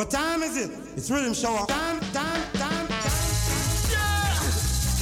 What time is it? It's Riddim Shower. Time, time, time, time. Yeah!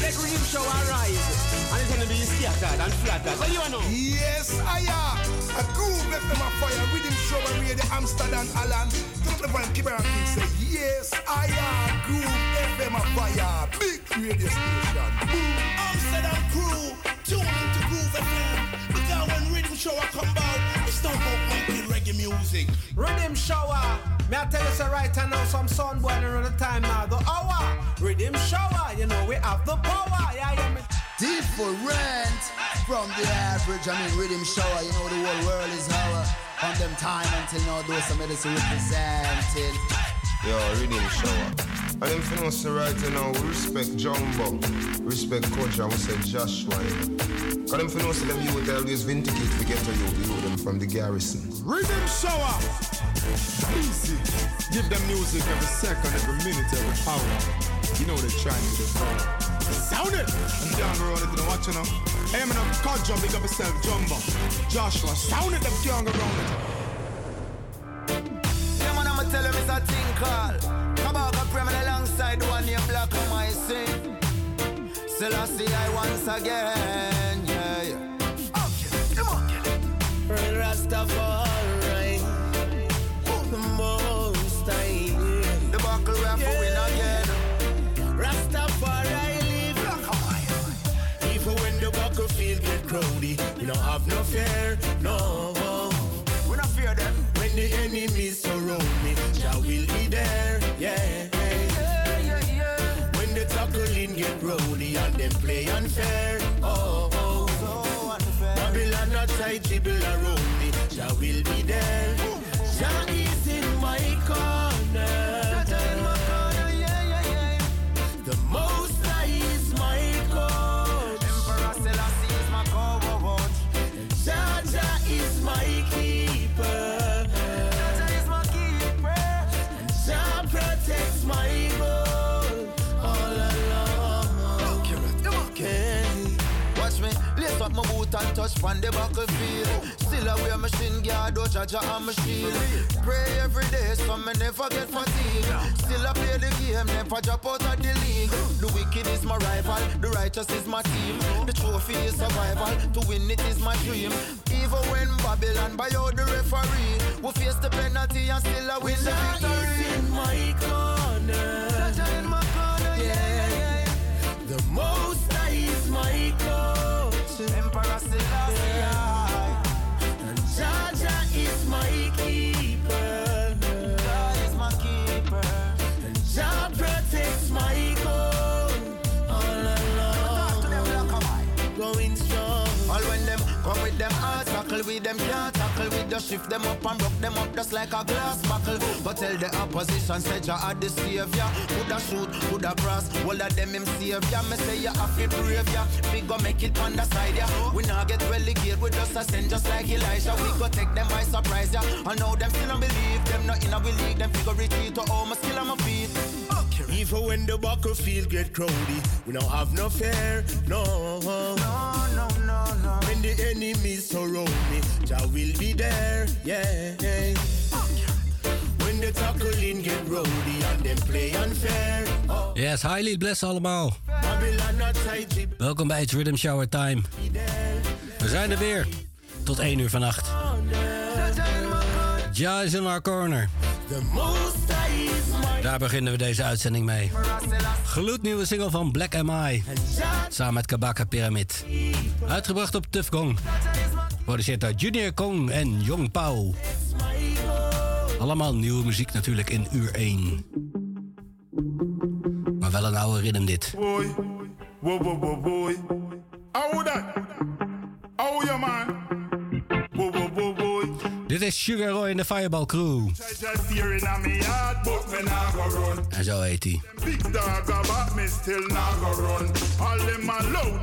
Let Riddim Shower rise. And it's gonna be scattered and flattered. What do you know? Yes, I am. A groove left them a fire. Riddim Shower read the Amsterdam Alan. Don't the van keep around and say, Yes, I am. Groove FM a fire. Big radio station. Boom. Amsterdam crew. Tune into Groove FM. Because when Riddim Shower come out, it's not about making reggae music. Riddim Shower. Me I tell you so right now some sun boiling on the time now. The hour. Riddim Shower. You know we have the power. Yeah, yeah, me. Different from the average. I mean, Riddim Shower. You know the whole world is our. From them time until now, those some medicine represented. Yo, Riddim Shower. And them finna say right now, we respect Jumbo, respect Coach, and we say Joshua. Cause them finna say them youth always vindicate to get to you, you them from the garrison. Riddim Shower. Easy. Give them music every second, every minute, every hour. You know they're trying to do. Sound it! I'm down the road, you know what you know. Hey, man, I'm called big up yourself, Jumbo. Joshua, sound it, them can't around it. Yeah, man, I'ma tell him it's a thing called. Kabaka Pyramid alongside the one named Black on my sing. Still I see I once again, yeah, yeah. Okay, come on, get it. Rastafari. The most I The buckle rap Yeah. win again. Rastafari live. Even when the battlefield get crowdy, we don't have no fear, no. We not fear them. When the enemies surround play lace up my boot and touch from the battlefield. Still I wear my shin guard, oh Jaja and my shield. Pray every day so me never get fatigued. Still I play the game, never drop out of the league. The wicked is my rival, the righteous is my team. The trophy is survival, to win it is my dream. Even when Babylon buy out the referee, we face the penalty and still I win the Jah is victory. in my corner. Jaja in my corner, yeah, yeah, yeah. The most them can't tackle with the shift them up and rock them up just like a glass buckle. But tell the opposition say you are the savior. Coulda shoot, coulda cross, all of them him savior. Me say you have to brave ya. We go make it on the side ya. We not get relegated, we just ascend just like Elijah. We go take them by surprise ya. I know them still don't believe them not in a we league. Them figure retreat to all my skill on my feet. Even when the battlefield get crowdy, we don't have no fear, no. No, no, no, no. When the enemies surround me, Jah will be there, yeah. When the tackling get rowdy and them play unfair, oh. Yes, highly bless allemaal. Welkom bij het Rhythm Shower Time. We zijn er weer. Tot 1 uur vannacht. Jaja in my corner. Ja is in our corner. Daar beginnen we deze uitzending mee. Gloednieuwe single van Black M.I. Samen met Kabaka Pyramid. Uitgebracht op Tuff Gong. Produceerd door Junior Kong en Jong Pau. Allemaal nieuwe muziek natuurlijk in uur 1. Maar wel een oude rhythm dit. Boy, whoa, boy. How that? How man? Dit is Sugar Roy en de Fireball Crew. En zo heet hij. Big dog about me still nah go run. All them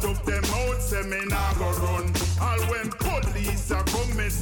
of them out say me nah go run. All when police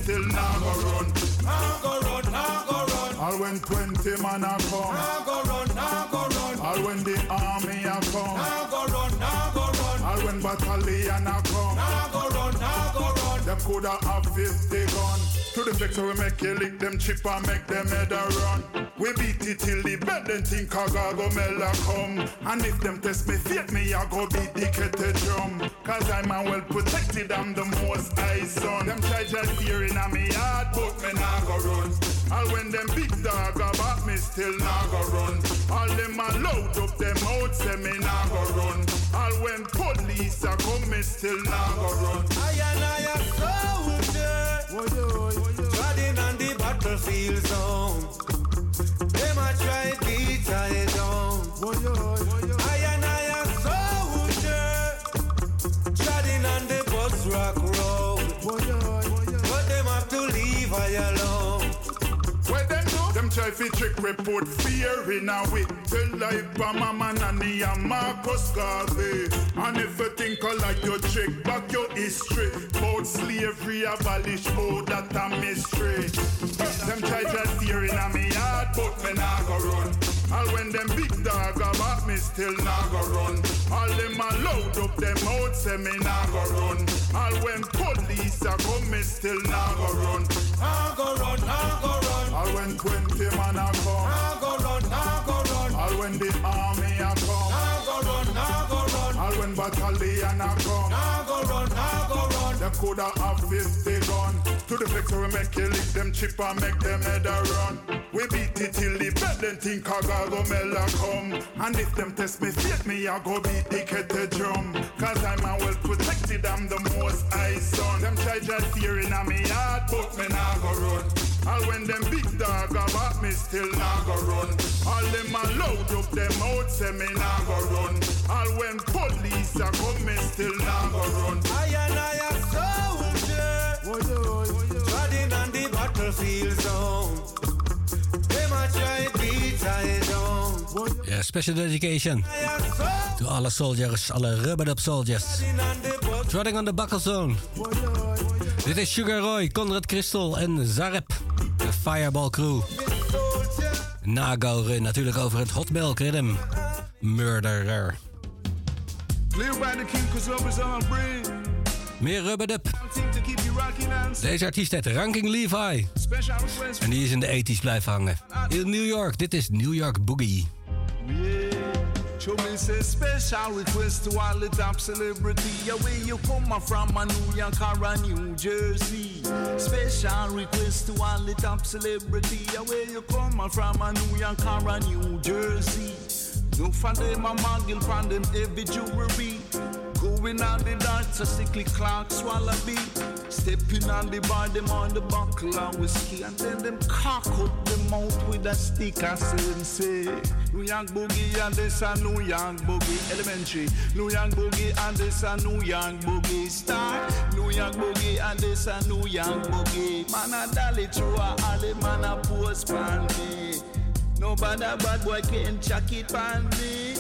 still nah go run. Nah go run, nah go run, All when twenty man a come. nah go run, nah go run, All when the army come. nah go run, nah go run, All when battalion come. nah go run, nah go run. Them coulda have 50 gun. To the vector we make you lick them chip and make them head a run. We beat it till the bed, then think I go mela come. And if them test me fake me, I go beat the kettle drum. Cause I'm a well protected, I'm the most high son. Them try just fearing on me heart, but me nah go run. All when them big dog about me still nah go run. All them a load up them out, say me nah go run. All when police a come, me still nah go run. I and I a soldier, treading on the battlefield zone. Them a try try fi trick report fear in a way. Tell like Bama Manani and Marcus Garvey. And if you think I like your trick, back your history. About slavery abolish, oh that a mystery. Them try just fear in a me heart, but me nah go run. All when them big dog about me still nah go run. All them a load up them out, say me nah go run. All when police a come, me still nah go run. Nah go run, nah go run. All when twenty man a come. Nah go run, nah go run. All when the army a come. Nah go run, nah go run. All when battalion a come. Nah go run, nah go run. Them coulda have 50 gun. To the flex we make you lick them chip and make them head a run. We beat it till the bed, then think I go mela come. And if them test me fake me, I go beat the kettle drum. Cause I'm a well protected, I'm the most high son. Them try just fearing on me heart, but me nah go run. All when them big dog about me still nah go run. All them a load up them out, say me nah go run. All when police a come, me still nah go run. I and I a soldier, treading on the battlefield zone. Special dedication to alle soldiers, alle rubber up soldiers. Treading on the buckle zone. Dit is Sugar Roy, Conrad Crystal en Zarep, de Fireball Crew. Nago Run, natuurlijk over het Hot Milk Rhythm. Murderer. Live by the king cause love is on brain. Meer and Deze artiest heet Ranking Levi. En die is in de 80s blijven hangen. In New York, dit is New York Boogie. Yeah. Show me say special request to all the top celebrity. Yeah, where you come from, a New York or a New Jersey. Special request to all the top celebrity. Yeah, where you come from, a New York or a New Jersey. No for them a muggle from them heavy jewelry. Going on the dance, a sickly clock, swallow beat. Stepping on the bar, them on the buckle and whiskey. And then them cock up them mouth with a stick and say, say New York boogie and this a New York boogie elementary. New York boogie and this a New York boogie star. New York boogie and this a New York boogie. Man a dolly through a alley, man a post pan me. No bad a bad boy can't chuck it pan me.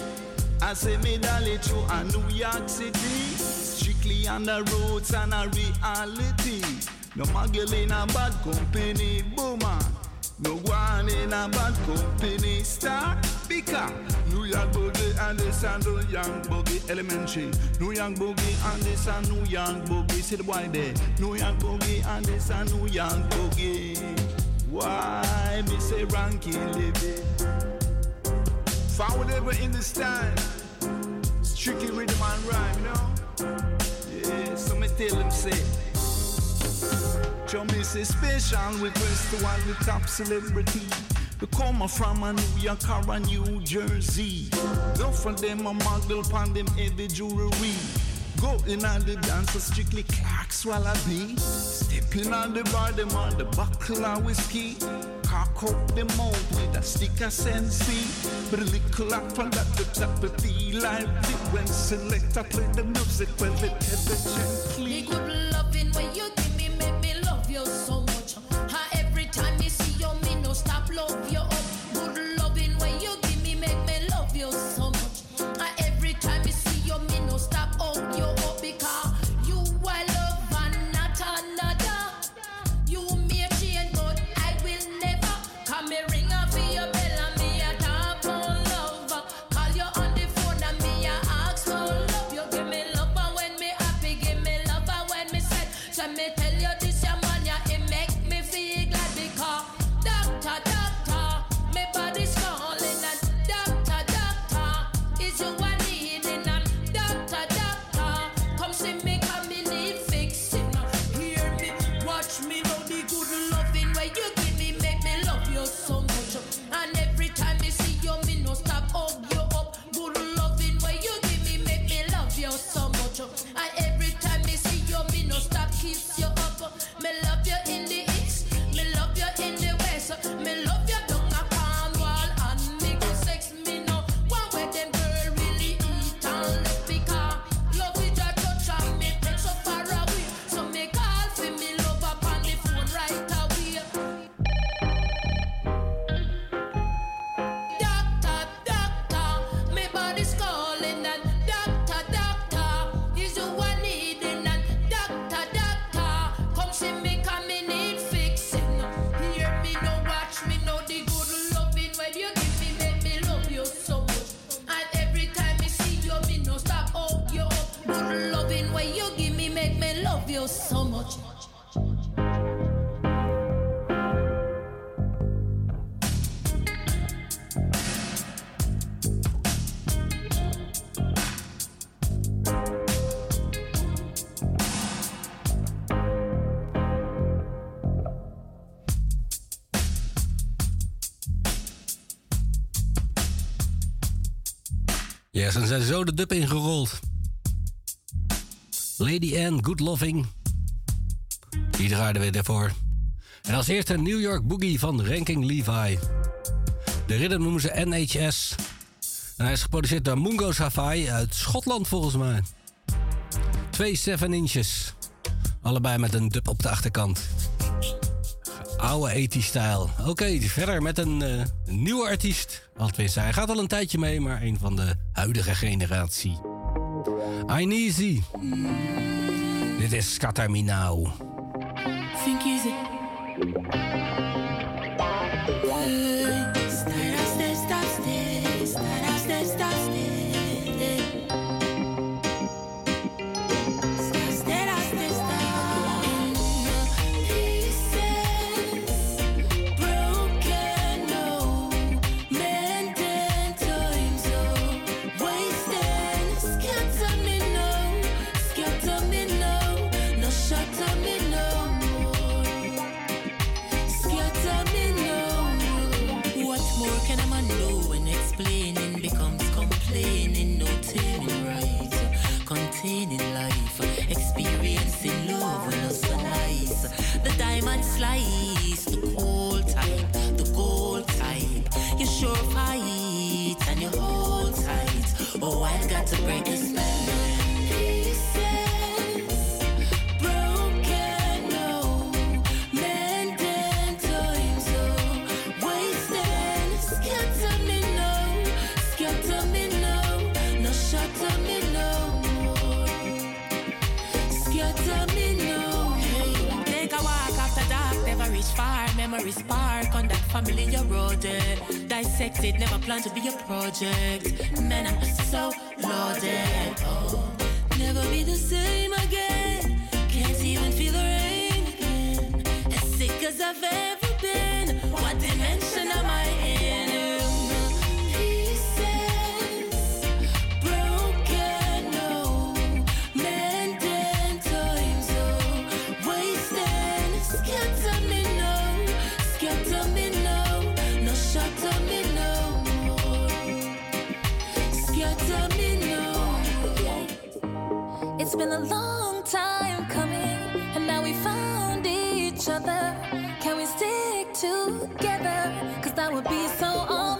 I say me dolly through a New York City. Strictly on the roads and a reality. No muggle in a bad company, boomer. No one in a bad company, star. Because New York boogie and this a New York boogie elementary. New York boogie and this a New York boogie. See the boy there. New York boogie and this a New York boogie. Why me say ranking living? Found ever in this time. Strictly rhythm and rhyme, you know? Yeah, so me tell them say. Show me say special request to all the top celebrity. You come from a New York or a New Jersey. No for them a model pan them heavy jewelry. Go in on the dance strictly Clarks Wallabee. Stepping on the bar, them on the buckle and whiskey. Cock up them out with a stick of sensi. But a little lot from that up a feel like it when selector play the music well heavy gently. The good loving when you give me make me love you so much. Ja, ze zijn zo de dub ingerold. Lady Anne, Good Loving. Die draaiden we ervoor. En als eerste New York Boogie van Ranking Levi. De ridder noemen ze NHS. En hij is geproduceerd door Mungo Safai uit Schotland volgens mij. Twee 7 inches. Allebei met een dub op de achterkant. Oude 80-stijl. Oké, verder met een uh, nieuwe artiest. Althans, hij gaat al een tijdje mee, maar een van de huidige generatie. Ineasy. Dit is Now. Think easy. I've got to break the memory spark on that familiar road. Dissected, never planned to be a project. Man, I'm so loaded. Oh, never be the same again. Can't even feel the rain again. As sick as I've ever other. Can we stick together? Cause that would be so amazing.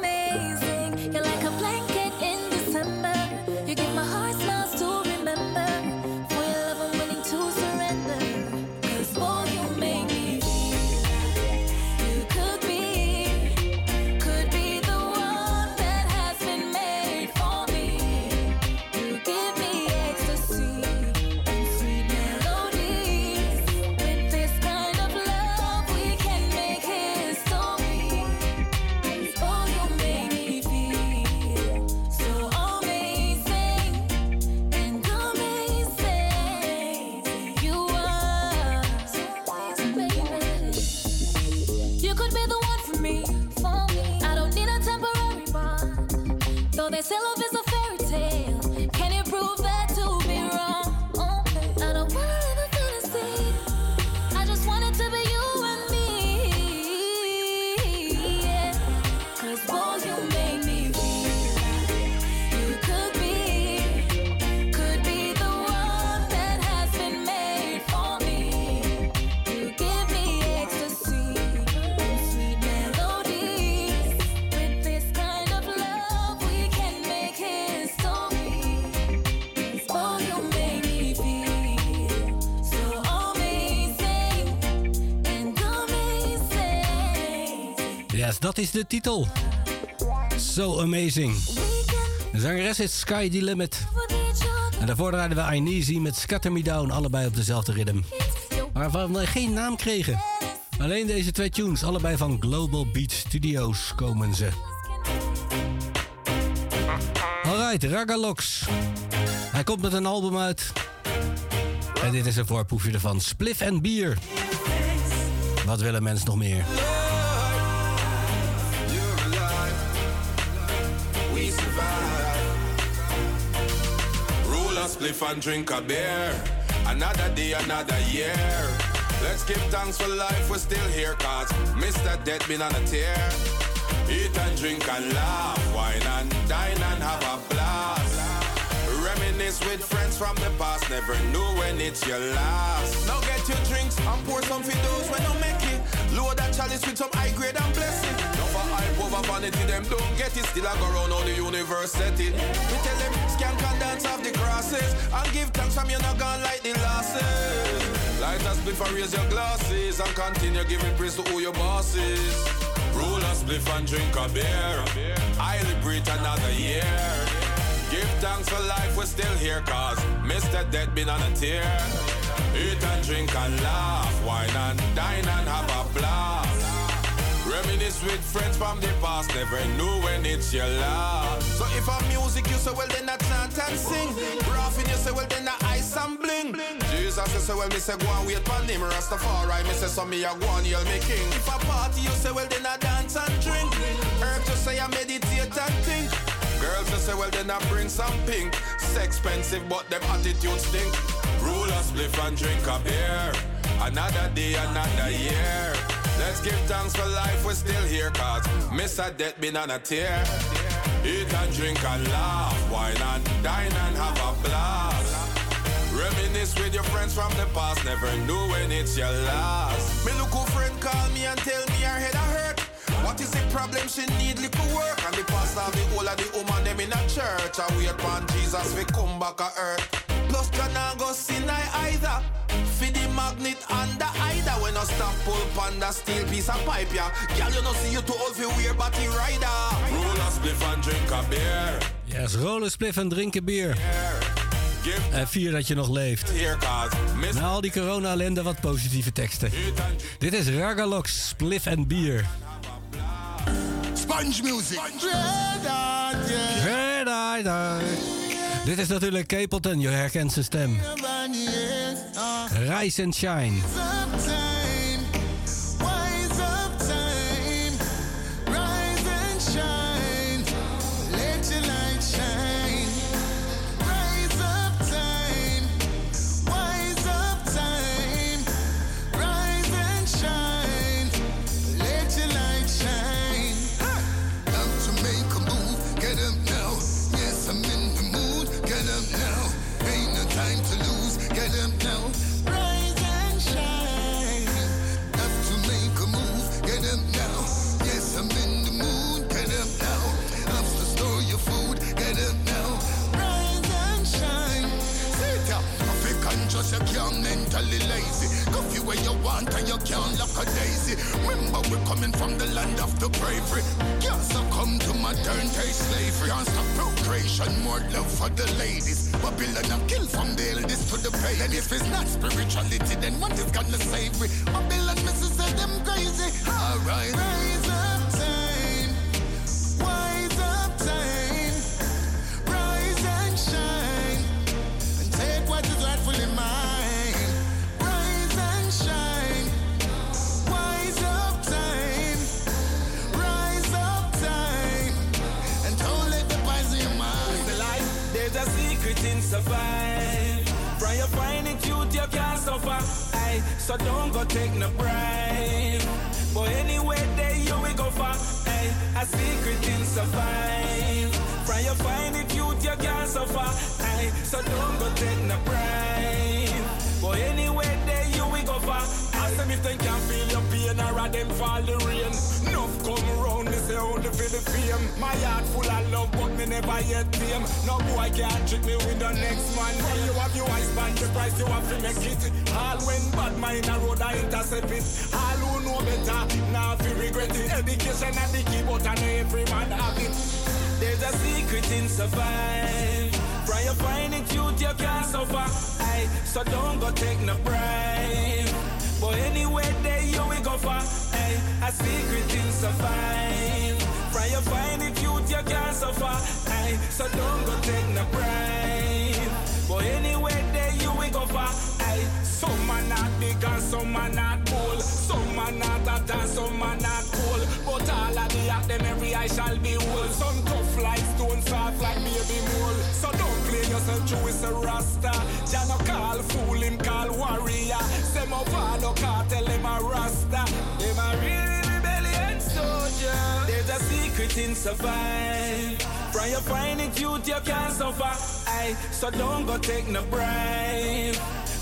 Is de titel. So amazing. De zangeres is Sky the Limit. En daarvoor draaiden we Ineasy met Scatter Me Down, allebei op dezelfde ritme. Waarvan we geen naam kregen. Alleen deze twee tunes, allebei van Global Beat Studios komen ze. Alright, Ragalox. Hij komt met een album uit. En dit is een voorproefje ervan. Spliff en bier. Wat willen mensen nog meer? Spliff and drink a beer. Another day, another year. Let's give thanks for life, we're still here, cause Mr. Dead been on a tear. Eat and drink and laugh, wine and dine and have a. Reminisce with friends from the past, never knew when it's your last. Now get your drinks and pour some for those when I make it. Load that chalice with some high grade and blessing. No for hype over vanity, them don't get it. Still I go round all the universe set it. We tell them and dance off the crosses. And give thanks from you not gone like the losses. Light a spliff and raise your glasses and continue giving praise to all your bosses. Roll a spliff and drink a beer. I liberate another year. Thanks for life, we're still here, cause Mr. Dead been on a tear. Eat and drink and laugh, wine and dine and have a blast. Reminisce with friends from the past, never knew when it's your last. So if I'm music, you say, well, then I chant and sing. Rapping, you say, well, then I ice and bling. Jesus, you say, well, me say, go and wait for him. Rastafari, me say, so me a go and yell me king. If I party, you say, well, then I dance and drink. Herbs, you say, I meditate and think. Girls, you say, well, then I bring some pink. It's expensive, but them attitudes stink. Rule a spliff and drink a beer. Another day, another year. Let's give thanks for life, we're still here, cause Mr. Death been on a tear. Eat and drink and laugh, wine and dine and have a blast. Reminisce with your friends from the past, never knew when it's your last. Me look who friend call me and tell me What is the problem? She need little work. And the pastor, the whole of the woman, them in a church. I wait upon Jesus, we come back to earth. Plus, can I go sin I either? For the magnet and the either. When I stop pull panda steel piece of pipe, yeah. Girl, you know see you too old for wear body rider. Roll a spliff and drink a beer. Yes, rollen, spliff en drinken bier. En vier dat je nog leeft. Na al die corona-ellende wat positieve teksten. Dit is Ragalox, spliff en bier. Sponge music. Red Eye Eye. Dit is natuurlijk Capleton, je herkent zijn stem. Rise and Shine. Can't mentally lazy. Coffee where you want and you can't lock a daisy. Remember we're coming from the land of the bravery. Can't succumb to modern day slavery. Can't stop procreation, more love for the ladies. Babylon a kill from the eldest to the pay. And if it's not spirituality, then what is gonna save me? Babylon misses say them crazy. Alright. Survive. From you find it youth, you can't suffer. Aye, so don't go take no bribe. But anyway, there you will go for. Aye, a secret in survive. From you find it youth, you can't suffer. Aye, so don't go take no bribe. But anyway, them if they can feel your pain or a them fall the rain. Enough come round, they say only for the fame. My heart full of love, but me never yet tame. No boy can't trick me with the next man. When you have your eyes band, the price you have to make it. All when bad mind a road, I intercept it. All who know better, now feel regret it. Education and the key, but I know every man have it. There's a secret in survive. From you find it, youth, you can't suffer. Aye, so don't go take no bribe. But anyway, there you will go for. Aye, a secret in survive. From you find it, youth, you can't suffer. Aye, so don't go take no bribe. But anyway, there you will go for. big Cause some man not cool, some man not hot and some man not cool. But all of the act, them every eye shall be whole. Some tough like stone, soft like baby mole. Yourself true, it's a rasta. Jah no call fool, him call warrior. Say my father cartel, him a rasta. Them a really rebellion soldier. There's a secret in survive. From you find it, youth, you can't suffer. Aye, so don't go take no bribe.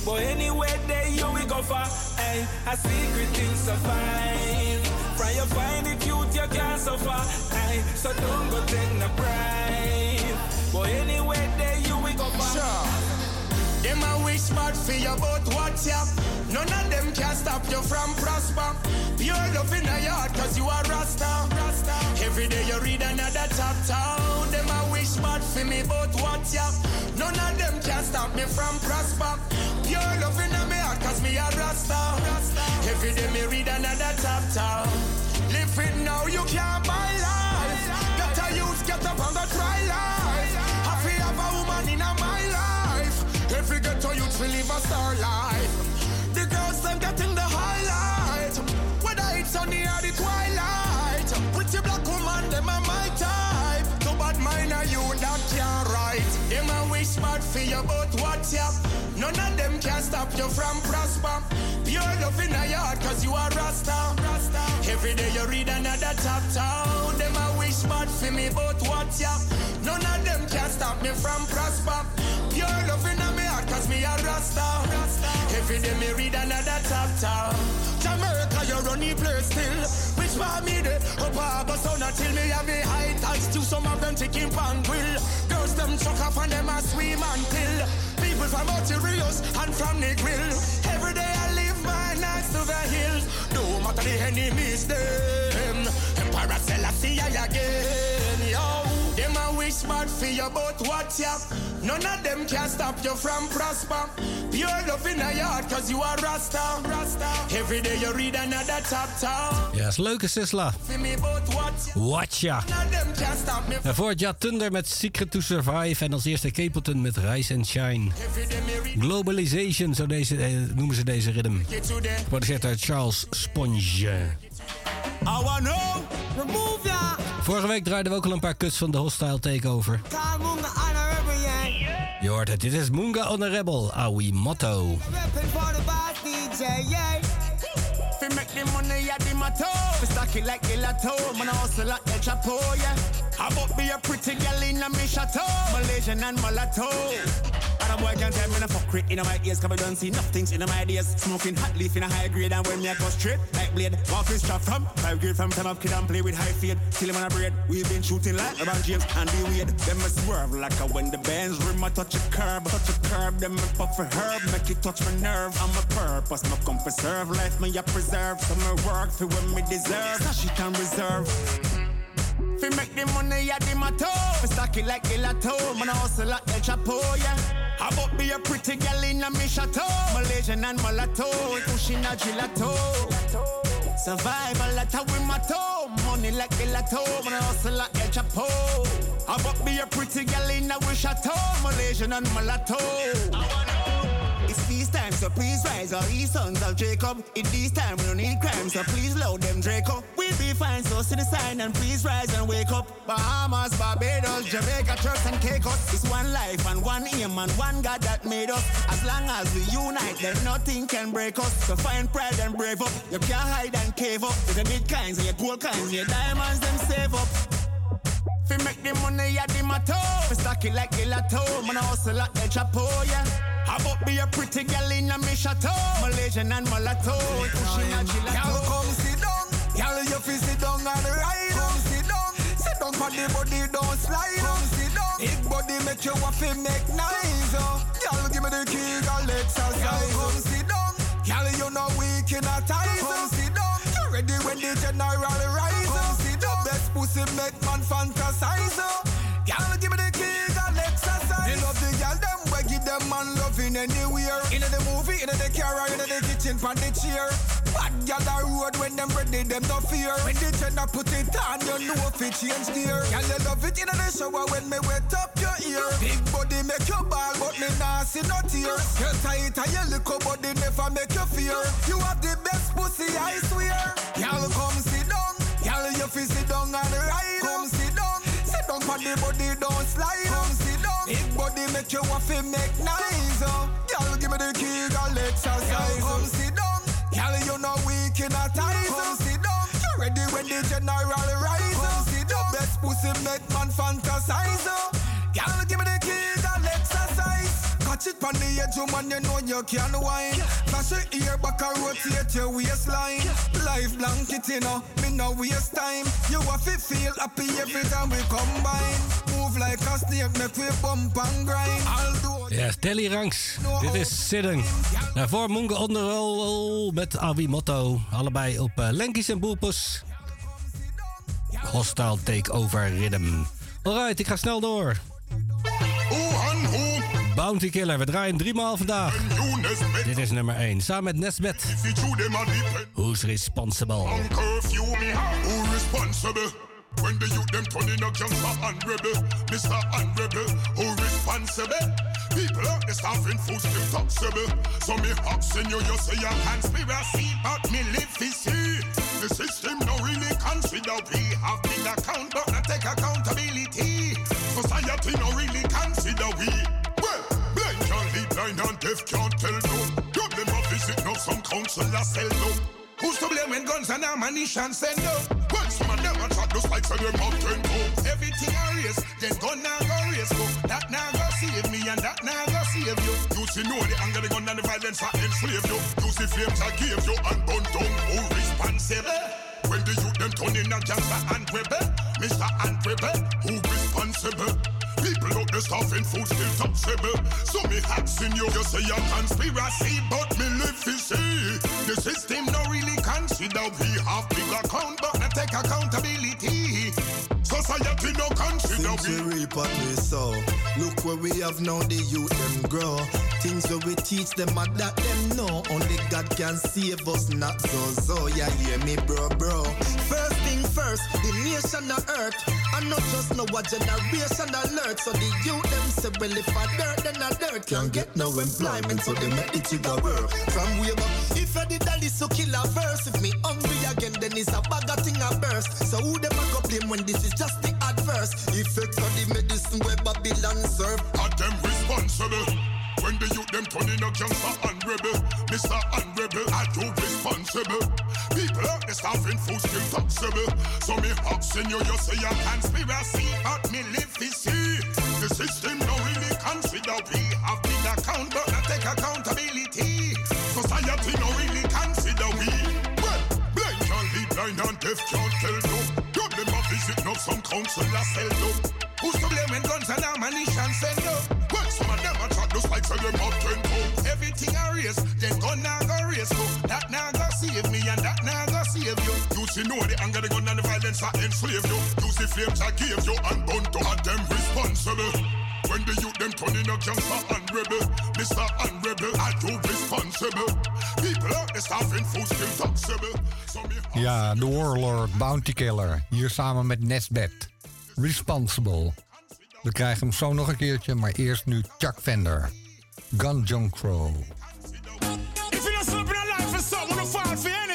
But anyway, there you we go for. Aye, a secret in survive. From you find it, youth, you can't suffer. Aye, so don't go take no bribe. You, but what's up? None of them can stop you from prosper. Pure love in your heart, cause you are Rasta. Rasta. Every day you read another chapter. Oh, them a wish bad for me, but what's up? None of them can stop me from prosper. Pure love in my heart, cause me a Rasta. Rasta. Every day me read another chapter. Live it now, you can't buy will live a star life. The girls them getting the highlight. Whether it's sunny or the twilight. with Pretty black woman, them are my type. No bad mind are you that can't write. Them a wish bad for you, but what's up? None of them can stop you from prosper. Pure love in your heart, cause you are Rasta. Rasta. Every day you read another chapter. Them a wish bad for me, but what's up? None of them can stop me from prosper. Pure love in heart, cause me a Rasta. Every day me read another chapter. Jamaica, you run the place still. Which part me the up August on until me have a high touch to some of them chicken pan grill. Girls them chuck off and them a swim until. People from Rios and from the grill. Every day I live my nights to the hills. No matter the enemies them. Emperor Selassie I again, wish bad for you, but what's up? None of them can stop you from prosper. Pure love in your heart, cause you are Rasta. Rasta. Every day you read another chapter. Ja, is leuke Sisla. Watcha. None of them can stop me En voor het jaar Thunder met Secret to Survive. En als eerste Capleton met Rise and Shine. Globalization, zo deze, eh, noemen ze deze rhythm. Geproduceerd door Charles Sponge. I wanna know. Remove ya. Vorige week draaiden we ook al een paar kuts van de Hostile Takeover. Je hoort het, dit is Munga Honorable, Awi Motto. Fi make the money at the motto. Fi stack it like gelato. Man, I hustle like El Chapo, yeah. How about be a pretty girl in a me chateau? Malaysian and mulatto. And a boy can't tell me no fuck in my ears Cause I don't see nothings in my days Smoking hot leaf in a high grade And when me I go straight like blade Walk with strap from Five grade from time up kid and play with high fade Till him on a braid We've been shooting like LeBron James and D Wade Them a swerve like a when the bands rim I touch a curb Touch a curb Them a puff a herb Make it touch my nerve I'm a purpose My come preserve Life me a preserve So me work for when me deserve. Stash it and reserve. Fi make the money at the motto Fi stack it like gelato Man I hustle like El Chapo, yeah. How about be a pretty girl in a me chateau. Malaysian and mulatto. Pushing a gelato. Survival at a with my toe Money like gelato Man I hustle like El Chapo. How about be a pretty girl in a we chateau. Malaysian and mulatto. It's these so please rise all these sons of Jacob. In these times, we don't need crime, so please load them Draco. We'll be fine, so see the sign and please rise and wake up. Bahamas, Barbados, Jamaica, Turks and Caicos. It's one life and one aim and one God that made us. As long as we unite, then nothing can break us. So find pride and brave up. You can't hide and cave up. With the big kinds and your gold kinds your diamonds, them save up. Fi make the money at the motto Fi stack it like gelato Man I hustle like El Chapo, yeah How about be a pretty girl in a me chateau Malaysian and mulatto Pushing a gelato Girl, come sit down. Girl, you fi sit down and ride. Come sit down. Sit down for the body, don't slide. Come sit down. Big body make you to make nice. Oh. Girl, give me the key, girl, exercise. Girl, come sit down. Girl, you know weak in a ties. Come oh. sit down. You ready when the general rise? Pussy make man fantasize. Oh. Girl, give me the key, girl, exercise. Me love the girl, them we give them man loving anywhere. In the movie, in the car, in the kitchen, pan the chair. Bad girl the road when them ready, them no fear. When the gender put it on, you know if it change gear. Girl, you love it in the shower when me wet up your ear. Big body make you ball, but me nah see no tears. You tight and your little body never make you fear. You have the best pussy, I swear. Y'all come Y'all you fi sit down and ride. Come sit down. Sit down for the body don't slide. Come sit down. Big body make you want to make nice. Oh. Y'all give me the key, girl exercise. Y'all come sit down. Y'all you know weak in a ties. Come sit down. You ready when the general rise? Come sit down. Best pussy make man fantasize. Oh. Y'all give me the key, girl. Catch it on the edge, man, you know you can wine. Flash your ear back and rotate your waistline. Life blanket, you know, me no waste time. You have to feel happy every time we combine. Move like a snake, make we bump and grind. Ja, Telly Ranks. Dit is Sitting. Daarvoor Mungo Onderrol met Awi Motto. Allebei op uh, Lenkies en Boepus. Hostile Takeover Rhythm. Alright, ik ga snel door. Bounty Killer, we draaien drie maal vandaag. Dit is nummer 1, samen met Nesbet. Who's responsible? curfew me Who responsible? When the youth them turn in a gangster and rebel Mr. and rebel Who responsible? People there starving food still taxable So me asking you, you say a conspiracy But me live to see The system no really consider We have big account but not take accountability Society no really consider we blind and deaf can't tell no Got them a visit now some counselor sell no Who's to blame when guns and ammunition send up? Well, some of them are shot just like say them have ten. Everything a race, then gun now go race go. That now go save me and that now go save you. You see know the anger, the gun and the violence are enslave you. You see flames I give you and burn down who responsible? When the youth them turn in a gangster and rebel, Mr. and rebel, who responsible? People out stuff starving food still taxable. So me asking you, you say a conspiracy, but me live to see. The system don't really consider we have big account, but not take accountability. Society no consider Since we reap what we sow, look where we have now the youth them grow. Things where we teach them and that them know. Only God can save us, not so so. Yeah, hear me, bro, bro. First thing first, the nation of earth. And not just know what generation alert. So the youth them say, well, if I dirt, then I dirt. Can't get no employment, so they make it the jigger work. From way back, if I did that, so kill a verse. If me hungry again, then it's a bag of thing a burst. So who them a go blame when this is just the adverse? effects of the medicine where Babylon serve. Are them responsible? When the youth them turn in a gangster and rebel, Mr. and rebel, are you responsible? People out there starving food still taxable. So me asking you, you say a conspiracy, but me live to see. The system no really consider we have big account, but not take accountability. Society no really consider we. Well, blind can't lead blind and deaf can't tell some counselor sell no. Who's to blame when guns and ammunition send up? Well, some of them are chat just like say them have ten. Everything a race, then gun now go race go. That now go save me and that now go save you. You see know the anger, the gun and the violence are enslave you. You see flames I give you and burn to are them responsible. When the youth them turn in a gangster and rebel, Mr. and rebel, are you responsible? People out there starving food still taxable. So me Ja, de Warlord, Bounty Killer. Hier samen met Nesbeth. Responsible. We krijgen hem zo nog een keertje, maar eerst nu Chuck Vender. Gun Junk Crow. If for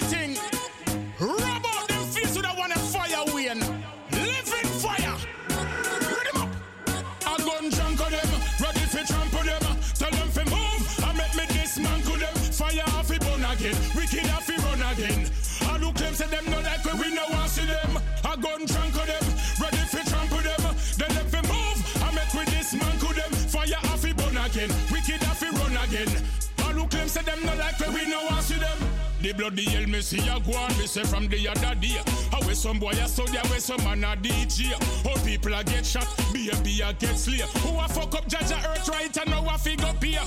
like we no want see them. The bloody hell me see a go on, me say from the other day. How where some boy a study, where some man a DJ. All people a get shot, baby a get slay. Who a fuck up judge a earth right and now a fig up here.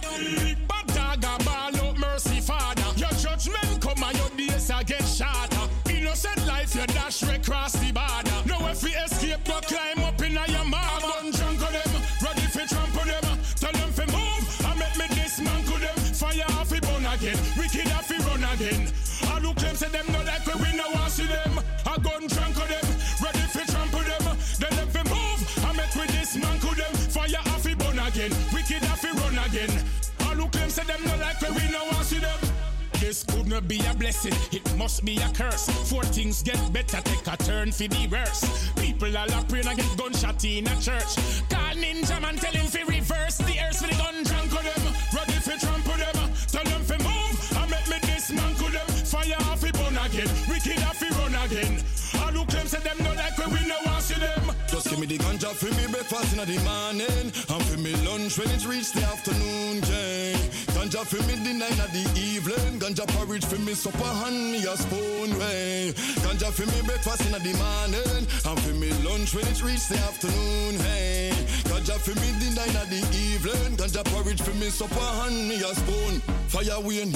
Big bad dog a ball out mercy father. Your judgment come and your days a get shorter. Innocent life you dash right cross the border. Now if we escape go climb again. I do claim say them no like we, we no want see them. I gun drunk on them, ready for trample them. Then let we move, I met with this man could them. Fire off he burn again, wicked off he run again. I do claim say them no like we, we no want see them. This could not be a blessing, it must be a curse. For things get better, take a turn for the worse. People all up praying, I get gunshot in a church. Call Ninjaman, tell him fi reverse the earth for the gun drunk them. Give me the ganja for me breakfast in the morning. And for me lunch when it reach the afternoon gang Ganja for me dinner in the evening. Ganja porridge for me supper and me a spoon way Ganja for me breakfast in the morning. And for me lunch when it reach the afternoon hey Ganja for me dinner in the evening. Ganja porridge for me supper and me a spoon. Fire win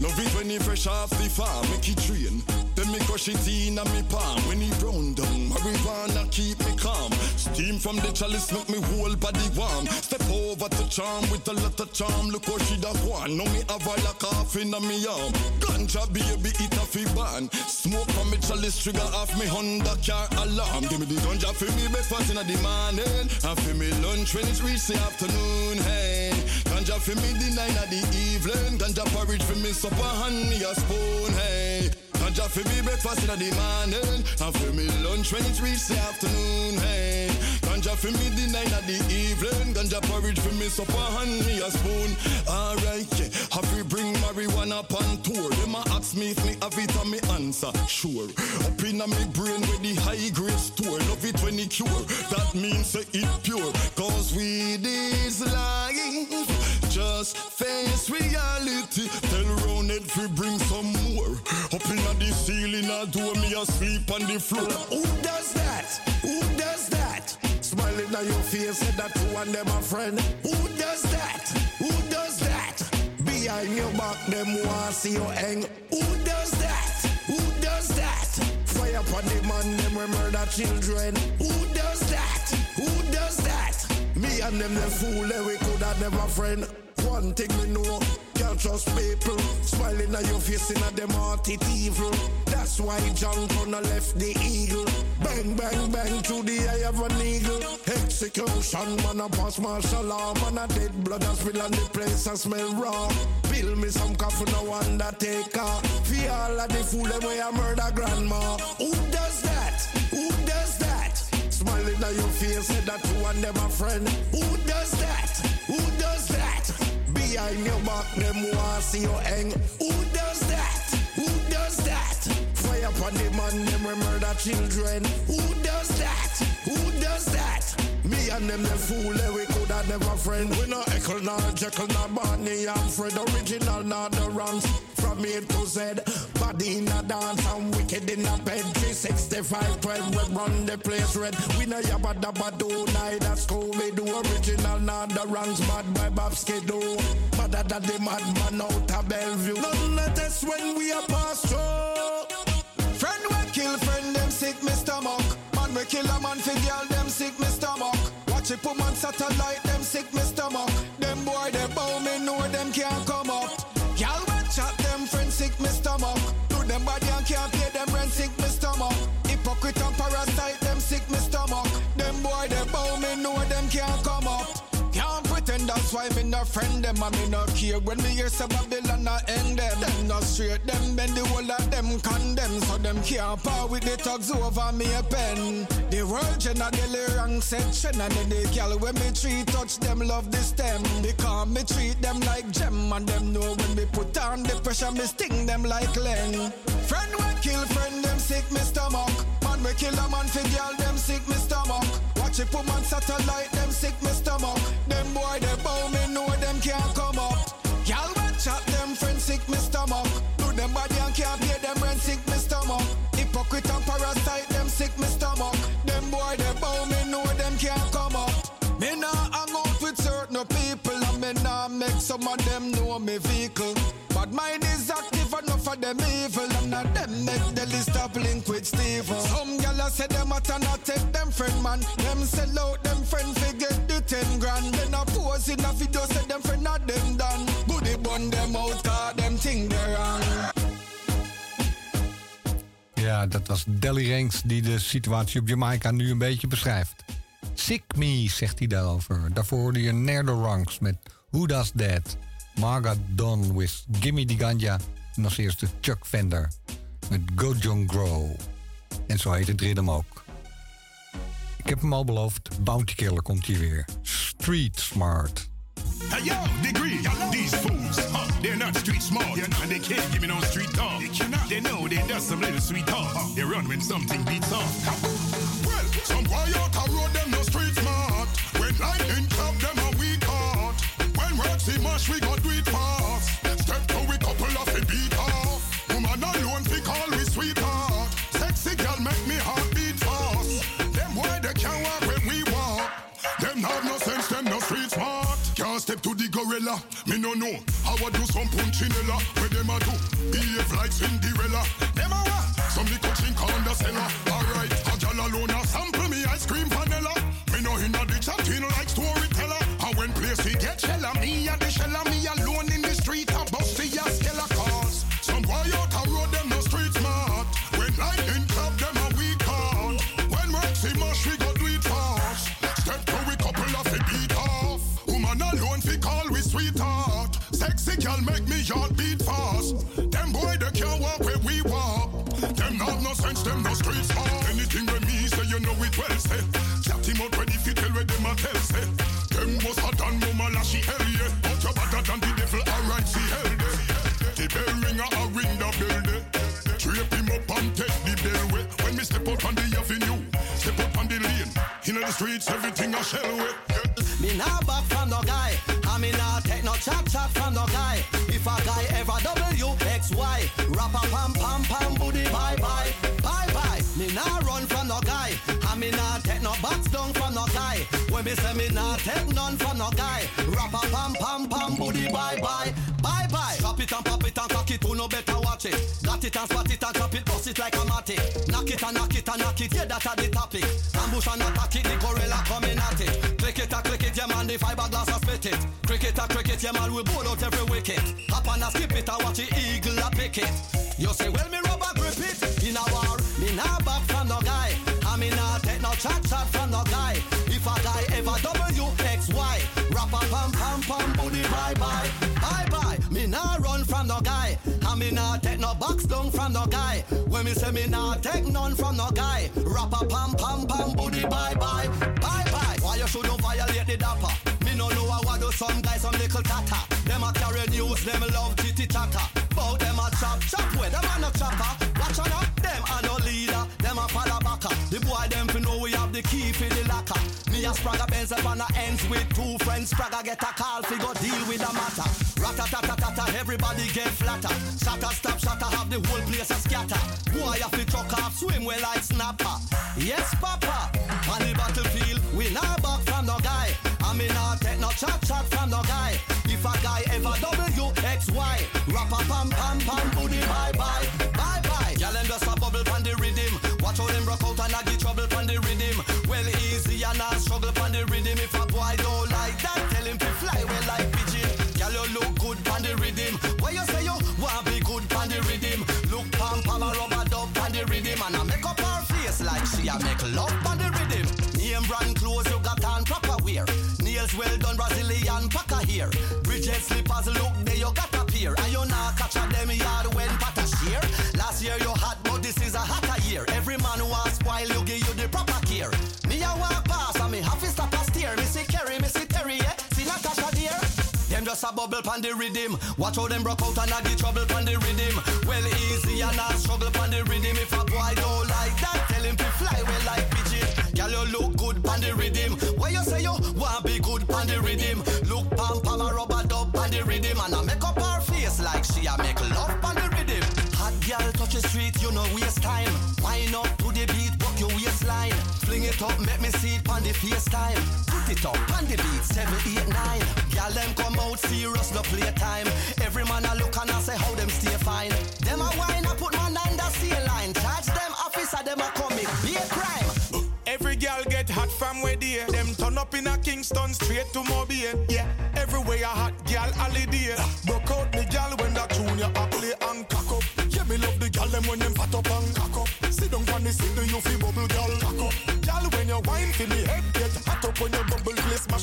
Love it when he fresh off the farm, make it train. Then me crush it in on me palm. When he brown down, marijuana keep me calm. Steam from the chalice make me whole body warm. Step over to charm with a lot of charm. Look how she da one. Now me have a like coffin on me arm. Ganja baby it a fi ban. Smoke from me chalice trigger off me Honda car alarm. Give me the ganja for me breakfast in the morning. And for me lunch when it reach the afternoon. Hey, ganja for me dinner in the evening. Ganja porridge for me supper and me a spoon. Hey. Ganja for me breakfast in the morning. And for me lunch when it reach the afternoon Hey, ganja for me dinner in the evening. Ganja porridge for me supper and me a spoon. Alright, yeah, have we bring marijuana up on tour Them a ask me if me have it and me answer Sure, up in me brain with the high grade store. Love it when it cure, that means it pure. Cause weed is life. Just face reality. Tell it fi bring some more Up in a the ceiling, I do me asleep on the floor. Who does that? Who does that? Smiling on your face, said that you and them a friend. Who does that? Who does that? Behind your back, them want see you hang. Who does that? Who does that? Fire upon the man, them we murder children. Who does that? Who does that? Me and them the fool, we could have never friend. One thing we know, can't trust people. Smiling at your face in a them heart it evil. That's why John Connor left the eagle. Bang, bang, bang to the eye of an eagle. Execution, man, a pass martial law. Man, a dead blood a spill on the place and smell raw. Bill me some coffee, no undertaker. For all of the fool, them way I murder grandma. Who does that? Who does that? Smiling at your face, said that you and them a friend. Who does that? Who does that? Behind your back, them want see you hang. Who does that? Who does that? Fire upon the man, them we murder children. Who does that? Who does that? And them the fool, eh, we could have never friend. We no Echo, nor Jekyll, nor Barney and Fred. Original, not the wrongs. From A to Z, body in a dance and wicked in a bed. 365, 12, we run the place red. We no yabba dabba do, neither Scooby Doo. Original, not the wrongs, bad by Babsky do. Madder than the madman out of Bellevue. None let us when we are past through. Friend we kill friend, them sick me stomach. Man we kill a man girl, them sick me stomach. Put man satellite, them sick me stomach. Them boy they bow me know them can't come up. Y'all we chat them friend sick me stomach. Do them body and can't pay them rent sick me stomach. Hypocrite and parasite, them sick me stomach. Them boy they bow me know them can't come that's why me no friend them and me no care when me hear say Babylon a end them. Them no straight, them bend the whole of them condemn so them can't par with the thugs over me a pen. The world generally wrong section and then the girl when me treat touch them love the stem. Because me treat them like gem and them know when me put on the pressure me sting them like Len. Friend we kill friend them sick me stomach. Man we kill a man for girl them sick me stomach. Watch it put man satellite them sick me stomach. Them boy they bow me know them can't come up. Y'all watch out them friends sick me stomach. Do them body and can't pay them rent sick me stomach. Hypocrite and parasite them sick me stomach. Them boy they bow me know them can't come up. Me nah hang out with certain people and me nah make some of them know me vehicle. But mine is enough for them evil and not them make the list of link with Steve. Some gyal say them at and not take them friend man. Them sell out them friend fi get the ten grand. Then a pose in a video say them friend not them done. Goody bun them out cause them think they wrong. Ja, dat was Delly Ranks die de situatie op Jamaica nu een beetje beschrijft. Sick me, zegt hij daarover. Daarvoor hoorde je Nerdo Ranks met Who Does That? Margaret Don with Gimme the Ganja. En als eerste Chuck Vender met Go John Grow. En zo heet het ritme ook. Ik heb hem al beloofd, Bounty Killer komt hier weer. Street Smart. Hey yo, degree, these fools, huh, they're not street smart, and they can't give me no street talk. They cannot. They know they does some little sweet talk. They run when something beats off. Well, some boy out a road them no street smart. When lightning club them a weak heart. When work see we got do gorilla. Me no know how I do some punchinella. Where them a do? Behave like Cinderella. Them a what? Some little chink on the cellar. Out on the avenue, step up on the lane. Inna the streets everything I shell way. Me nah back from no guy, and me nah take no chat chat from no guy. If a guy ever W X Y, rap a pam pam pam booty bye bye bye bye. Me nah run from no guy, and me nah take no box down from no guy. When me say me nah take none from no guy, rap a pam pam pam booty bye bye bye bye. And spot it and chop it, bust it like a matic. Knock it and knock it and knock it, yeah that's the topic. Ambush and attack it, the gorilla coming at it. Click it and click it, yeah man, the fiberglass a spit it. Cricket and cricket, yeah man, we bowl out every wicket. Hop and a skip it and watch the eagle a pick it. You say, well me rubber grip it in a war. Me nah back from no guy, and me nah take no chat chat from no guy box down from no guy. When me say me nah take none from no guy, rap a pam pam pam booty bye bye. Me a Spragga Benz up the ends with two friends. Spragga get a call fi go deal with the matter. Ratatatata, everybody get flatter. Shatter stop, shatter have the whole place a scatter. Boy have to truck off, swim well like snapper. Yes, papa. On the battlefield, we not back from no guy. I mean, not take no chat chat from no guy. If a guy ever W X Y, rap a pam pam pam booty Slippers look there you got a pair. And you not catch a them yard when pata share. Last year you hot but this is a hotter year. Every man who has spoil you give you the proper care. Me a walk past and me have to stop a steer. Me see Kerry, me see Terry, yeah. See Natasha dear. Them just a bubble pon the rhythm. Watch how them broke out and I get trouble pon the rhythm. Well easy and I struggle pon the rhythm. If a boy don't it up, make me see it on the FaceTime. Put it up pon the beat, seven, eight, nine. Girl, them come out serious, no playtime. Every man a look and I say how them stay fine. Them a wine, I put man under seal line. Charge them officer, them a comic, be a crime. Every girl get hot from where they Them turn up in a Kingston straight to Mobile. Yeah, everywhere a hot girl holiday. Broke out me girl when that junior a play and cock up. Yeah, me love the girl them when them fat up and cock up. Sit down on the seat, do you feel bubble girl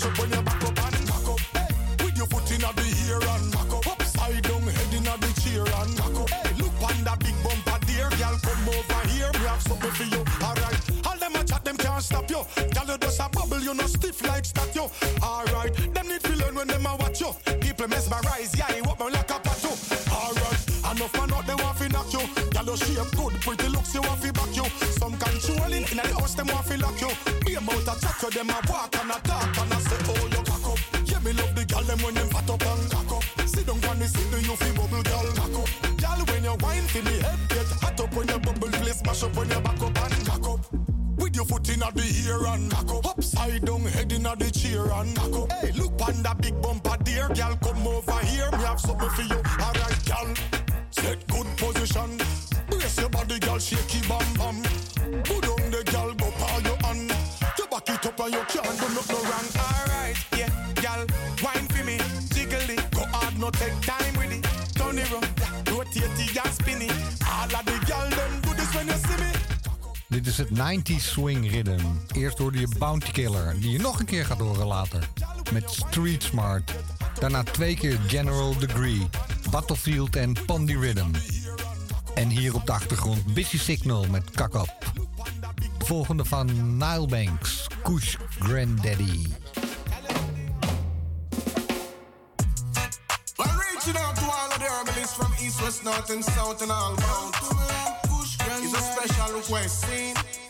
Up when you back up and back up. Hey. With your foot in the ear and back up. Upside down, head in the chair and back up. Hey. Look on that big bumper there, girl. Come over here, we have something for you. All right. All them a chat, them can't stop you. Girl, you just a bubble, you no stiff like statue. All right. Them need to learn when them a watch you. People mesmerize, yeah, you up like a plateau. All right. Enough man out, they want to knock you. Girl, you shape good, pretty looks, you want to back you. Some controlling in the house, them want to lock you. Be about a chat, you them a walk With your foot in the ear and cock up. Upside down, head in the chair and cock up. Hey, look on that big bumper there, girl. Come over here, me have something for you. Alright, girl. Set good position. Brace your body, girl. Shaky bam bam. Het 90s swing rhythm. Eerst hoorde je Bounty Killer, die je nog een keer gaat horen later. Met Street Smart. Daarna twee keer General Degree, Battlefield en Pondy Rhythm. En hier op de achtergrond Busy Signal met Kak Up. Volgende van Nile Banks, Kush Granddaddy. Reaching out to all of the from east, west. It's a special request scene.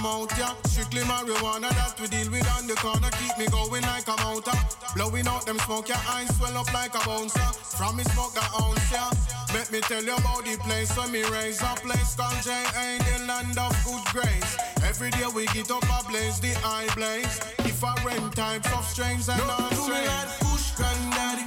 Promote, yeah. Strictly marijuana that we deal with on the corner. Keep me going like a mountain. Blowing out them smoke, your eyes swell up like a bouncer. From me smoke that ounce, yeah. Let me tell you about the place where me raise a place called J ain't the land of good grace. Every day we get up a blaze, the eye blaze. Different types of strains and No, all do me strains. like Kush granddaddy,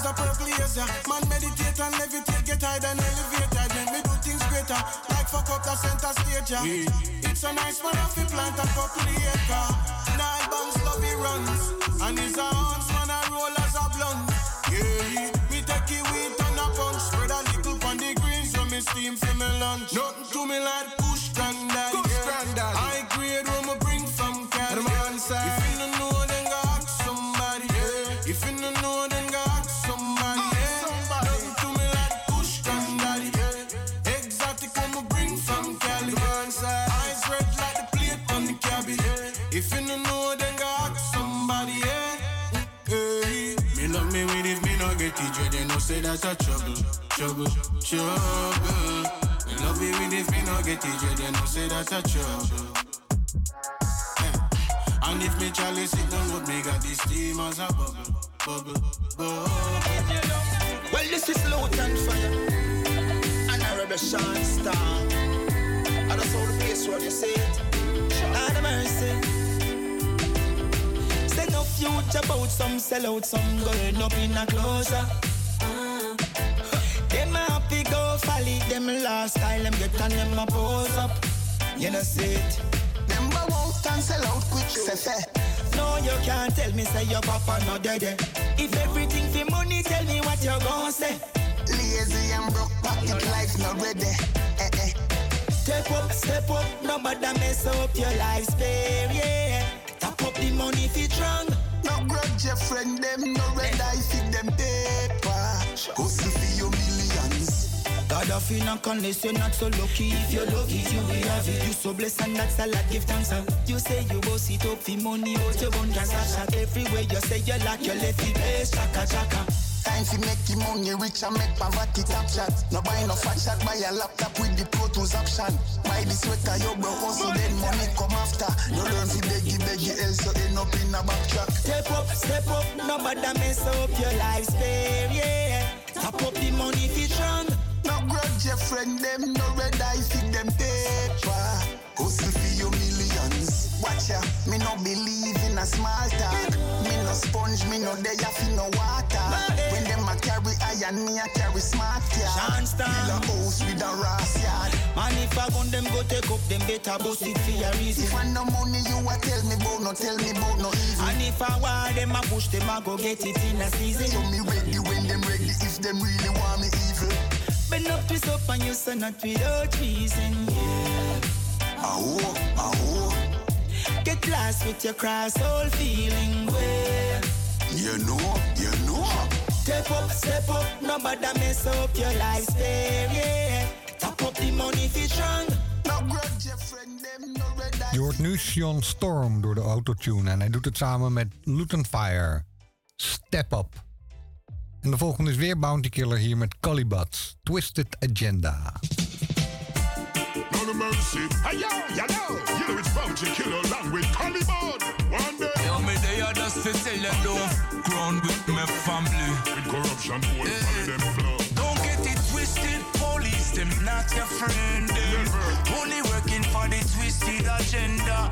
blaze the purple laser. Man meditate and levitate, get high and elevated. Make me do things greater, like fuck up the center stage. Yeah. It's a nice man off plant a couple acre. Nine bounce love he runs, and his arms man a roll as a blunt. Yeah, me take it weed and a punch, spread a little on the greens so me steam for me lunch. Nothing to me like that's a trouble, trouble, trouble. Me love me with if me no get it, they no say that's a trouble. Yeah. And if me chalice it down would me got this steam as a bubble, bubble, bubble. Well, this is Luton Fyah. And I rebel Sean Star. I just saw the place where you say it. Lord of mercy. Say no future about some sell out, some girl up in a closer. Them last style, them get on them a pose up. You know see it. Number one can sell out quick, say. No, you can't tell me say your papa no dead. If everything for money, tell me what you gon' say. Lazy and broke pocket life not ready. Eh, eh. Step up, step up, nobody mess up your life spare, yeah. Tap up the money if it's wrong. No grudge your friend them, no red eye feed them paper. Hustle. You knock unless you're not so lucky. If you're lucky, you will have it. You so blessed and that's a lot. Give thanks. and You say you go sit up for money, but you won't cash out everywhere. You say you like your left feet, place chaka chaka. Time fi make the money rich and make poverty top shot. No buy no fat shot, buy a laptop with the Pro Tools option. Buy the sweater, you broke hustle, then money come after. No learn fi beggy beggy, else you end up in a backtrack. Step up, step up, nobody mess up your life spare, yeah. Tap up the money wrong. No grudge your friend them, no red eye for them paper. Hustle for your millions. Watch ya, me no believe in a small talk. Me no sponge, me no there for no water. When them a carry iron, me a carry smart cash. Fill a house with a ras yard. Man, if I gun them go take up, them better bust it for a reason. If I no money, you a tell me about, no tell me about no evil. And if I want them, I push them, I go get it in a season. So me ready when them ready, if them really want me Bend up, twist up, and you say not without reason. Yeah. Oh, oh. Get lost with your cross, all feeling well. You know, you know. Step up, step up, nobody mess up your lifestyle, yeah. Top up the money if you strong. No no. Je hoort nu Sean Storm door de autotune en hij doet het samen met Luton Fire. Step Up. En de volgende is weer Bounty Killer hier met Calibuts. Twisted Agenda. No mercy. Hey, yo, you know, you know it's bounty killer along with Calibod. One day. Yo, me they are just to tell you don't ground with my family. With corruption, whole yeah. family them flow. Don't get it twisted, police them not your friend. Them. Only working for the twisted agenda.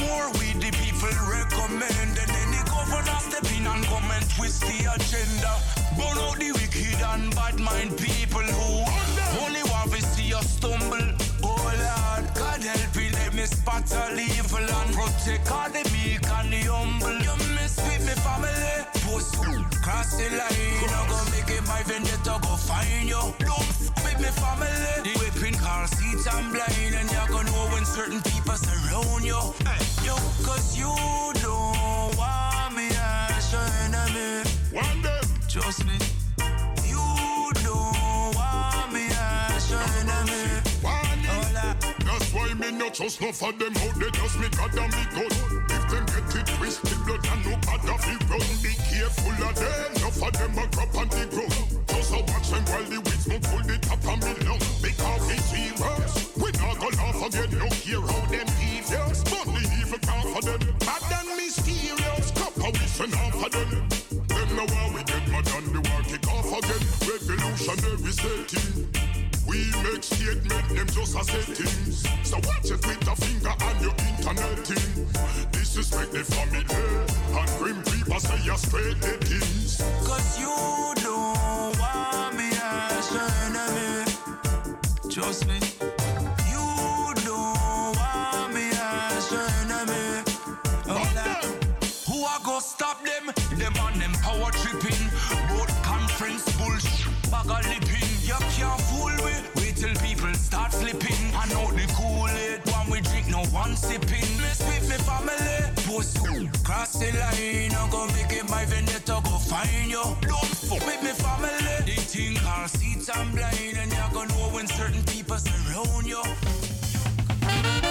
More we the people recommend, and then the governor step in and come and twist the agenda. Burn out the wicked and bad mind people who only want to see us stumble. Oh Lord, God help me, let me spot all evil and protect all the meek and the humble. You mess with me family, post cross the line. I go it go find you. Don't f with me family. The whipping car seats and blind, and you're gonna know when certain people surround you. Hey, yo, cause you don't want me as your enemy. One day, trust me. You don't want me as your enemy. That's why me not trust no for them out they just me God and me gun. If them get it twisted blood and no bad of it run. Be careful of them, no for them a crop on the ground. Them while the weeds smoke full the top of me lung. Because it's serious, we not go laugh again. No care how them devious, but the evil them. Bad and mysterious, copper send off for them. Them now how we get mad and the war kick off again. Revolutionary setting. We make statement, them just a settings. So watch with a finger on your internet thing. Disrespect the family and grim people say you're straight the things. Cause you don't want me as your enemy. Trust me. The line. I go make it my vendetta. Go find you. Don't fuck with me family. They think our seats I'm blind, and you are gonna know when certain people surround you.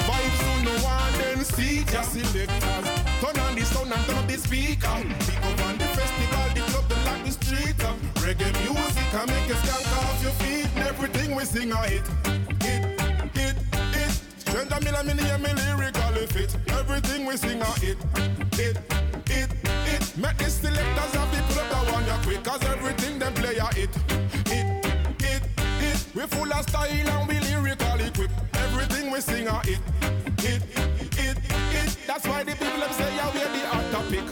Vibes on no one then see just selectors. Turn on the sound and turn up the speaker. Pick up on the festival, the club, the like the street. uh. Reggae music can make you stand off your feet. And everything we sing a hit. Stranger Miller, me lyrically fit. Everything we sing a hit. Hit, hit, hit. Make the selectors have the pull up the one ya quick. Cause everything them play a hit. Hit, hit, hit. We full of style and we lyrically equipped. Everything we sing a hit. Hit, hit, hit. That's why the people them say yeah we're the hot topic.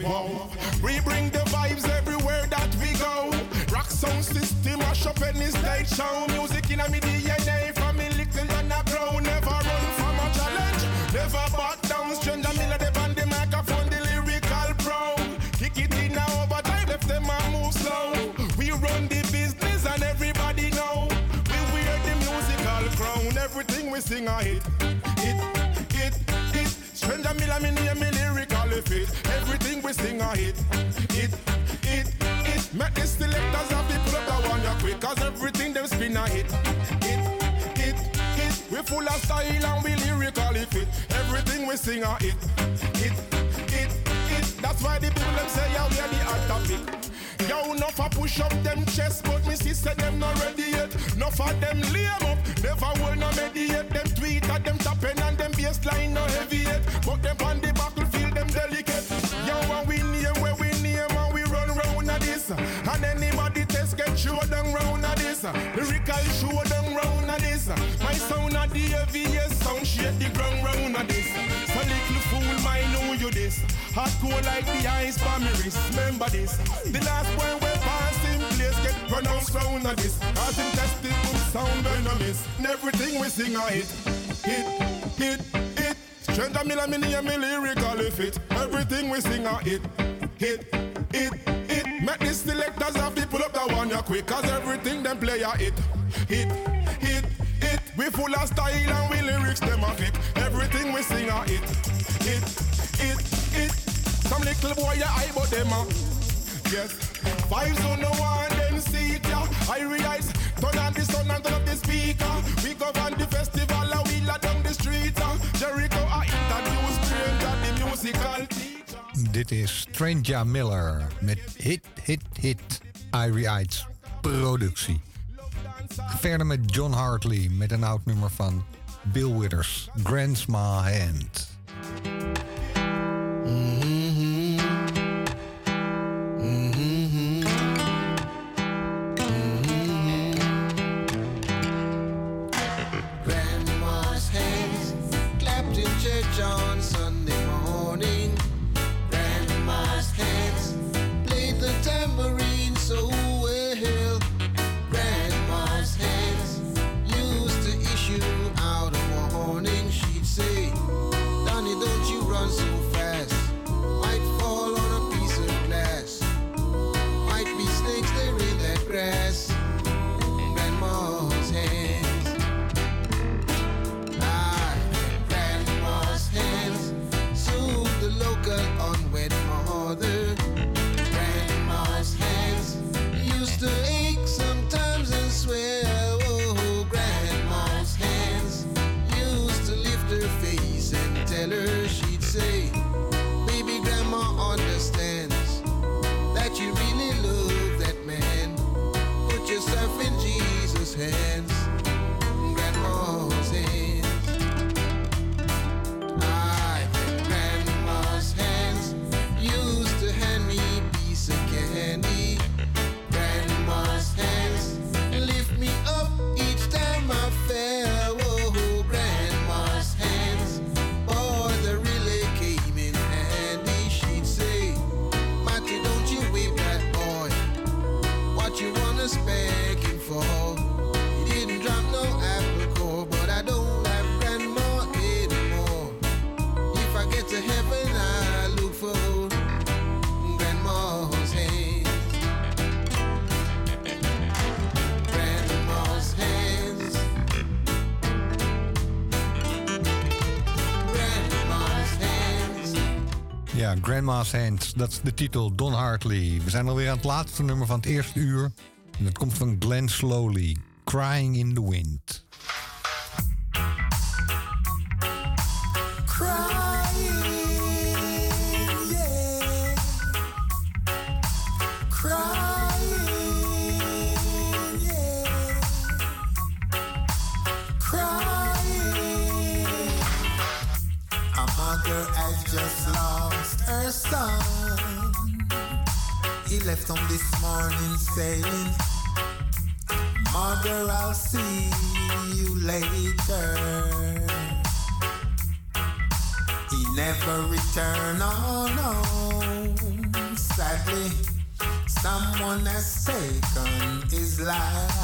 Wow. We bring the vibes everywhere that we go. Rock sound system, mash up any stage show. Music in a me DNA, me little and a never back down. Stranger Miller, they on the microphone, the lyrical pro. Kick it in now overdrive, left them and move slow. We run the business and everybody know. We wear the musical crown, everything we sing a hit. Hit, hit, hit. Stranger Miller, me name me lyrically fit. Everything we sing a hit. Hit, hit, hit. Make the selectors have the pull up one ya quick. Cause everything them spin a hit. Hit, hit, hit. We full of style and we lyrically fit. Everything we sing a hit. Hit, hit, hit. That's why the people them say yeah we are the hot topic. Yo, enough a push up them chest, but me say them not ready yet. Enough of them lame up, never will no mediate. Them tweet at them tapping and them baseline no heavy yet. But them on the battlefield them delicate. Yo, and we name where we name and we run round a this. And anybody test get show them round a this. Lyrical show them round at this. My sound at the heaviest sound, shake the ground round of this. So little fool might know you this. Hot cold like the ice for me wrist. Remember this. The last one we pass in place get pronounced round of this. Cause him tested boom sound venomous. And everything we sing a hit. Hit, hit, hit. Strength a million, million, me lyrical if it. Everything we sing a hit. Hit, hit, hit. Make the selectors have to pull up the one you quick. Cause everything them play a hit, hit. We full of style and we lyrics them a kick. Everything we sing a hit. Hit, hit, hit. Some little boy ya eye but them a. Yes. Vibes on the one then see it ya. I realize turn on the sun and turn up the speaker. We go on the festival and we la down the street. uh. Jericho I introduce stranger the musical teacher. Dit is Stranger Miller met Hit, Hit, Hit. Irie Eyes productie. Verder met John Hartley met een oud nummer van Bill Withers, Grandma Hand. Grandma's Hands, dat is de titel, Don Hartley. We zijn alweer aan het laatste nummer van het eerste uur. En dat komt van Glenn Slowly, Crying in the Wind. He left home this morning saying, Mother, I'll see you later. He never returned, oh no. Sadly, someone has taken his life.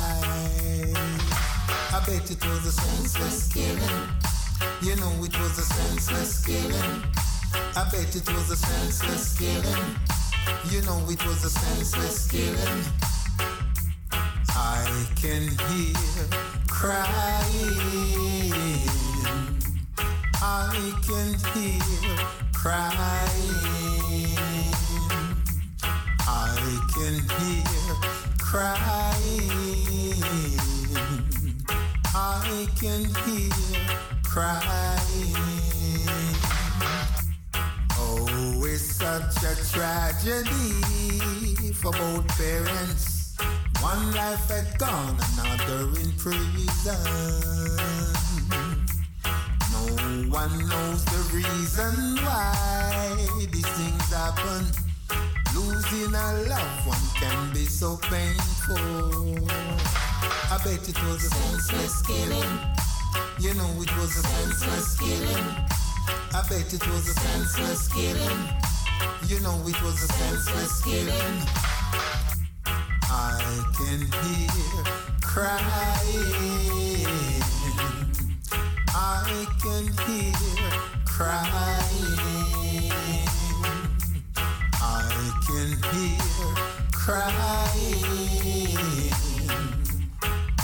I bet it was a senseless killing. You know it was a senseless killing. I bet it was a senseless killing. You know it was a senseless killing. I can hear crying. I can hear crying. I can hear crying. I can hear crying is such a tragedy for both parents. One life had gone, another in prison. No one knows the reason why these things happen. Losing a loved one can be so painful. I bet it was a senseless killing. You know it was a senseless killing. I bet it was a senseless killing. You know it was a senseless killing. I can hear crying. I can hear crying. I can hear crying.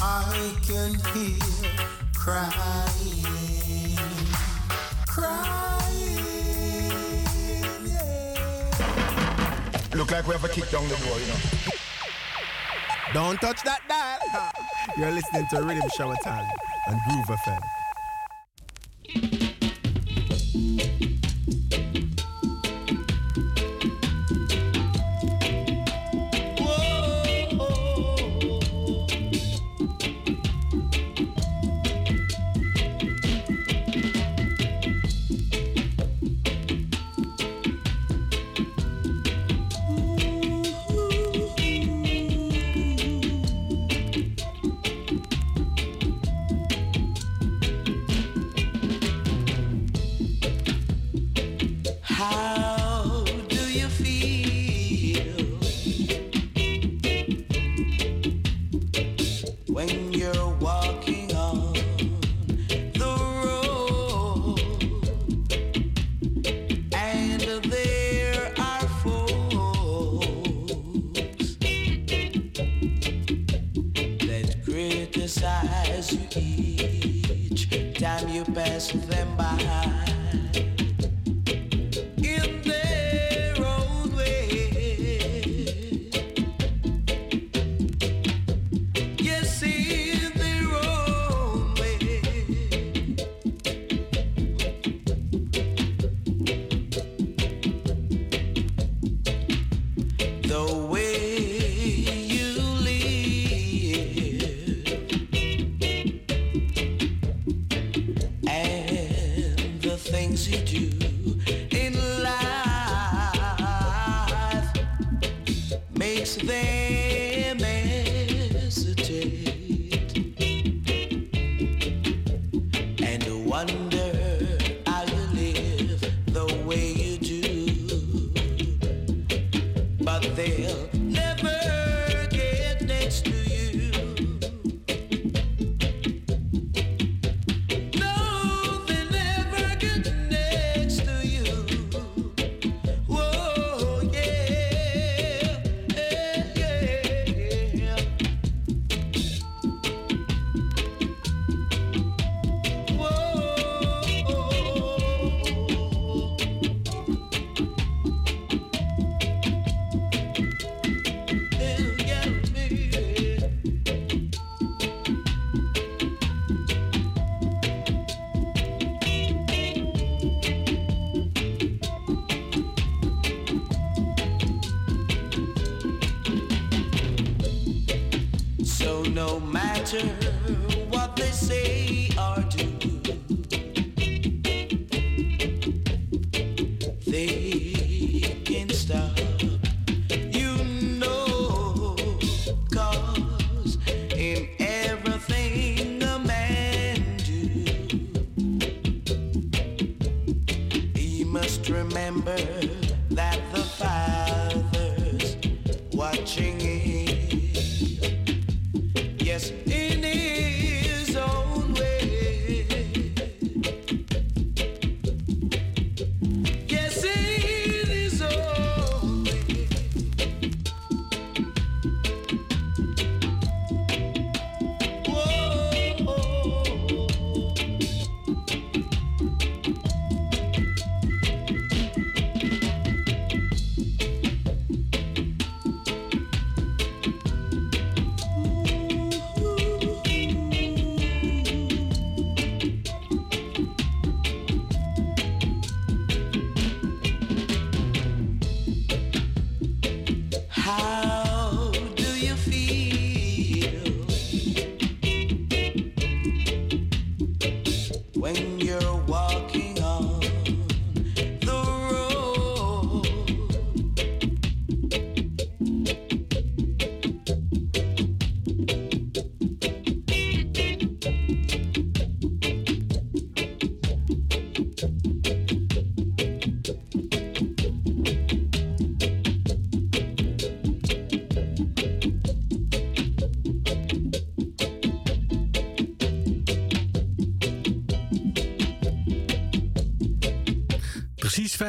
I can hear crying. Crying. Look like we have a kick down the door, you know. Don't touch that dial. You're listening to Riddim Shower Time and Groove FM.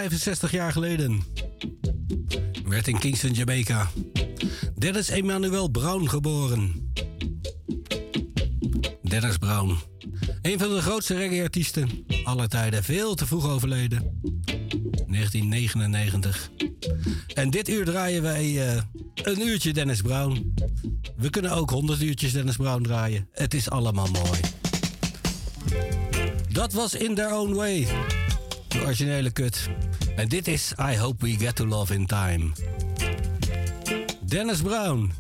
65 jaar geleden werd in Kingston, Jamaica, Dennis Emmanuel Brown geboren. Dennis Brown, een van de grootste reggae-artiesten aller tijden, veel te vroeg overleden. 1999. En dit uur draaien wij eh, een uurtje Dennis Brown. We kunnen ook 100 uurtjes Dennis Brown draaien. Het is allemaal mooi. Dat was In Their Own Way. De originele kut. En dit is I Hope We Get to Love in Time. Dennis Brown.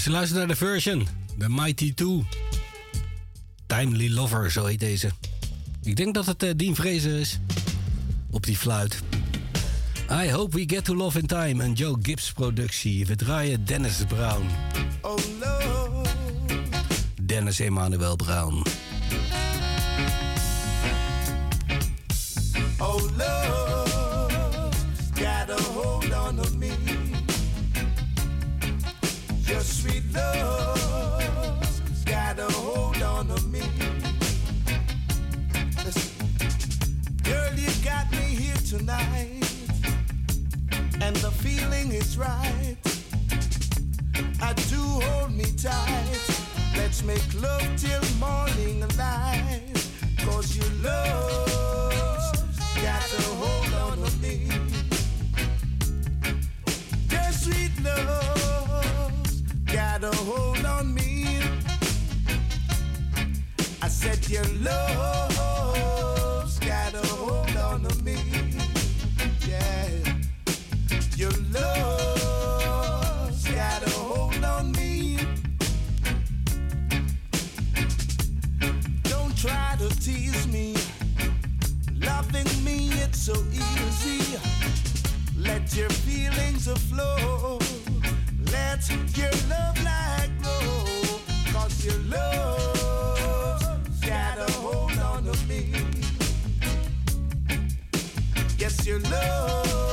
Ze luistert naar de version. De Mighty 2. Timely Lover, zo heet deze. Ik denk dat het eh, Dean Fraser is. Op die fluit. I Hope We Get To Love In Time. Een Joe Gibbs productie. We draaien Dennis Brown. Oh Lord. Dennis Emmanuel Brown. Tonight, and the feeling is right. I do hold me tight. Let's make love till morning light. Cause your love got a hold on me. Your sweet love got a hold on me. I said your love's Let your feelings aflow. Let your love light go. Cause your love's got a hold on to me. Yes, your love.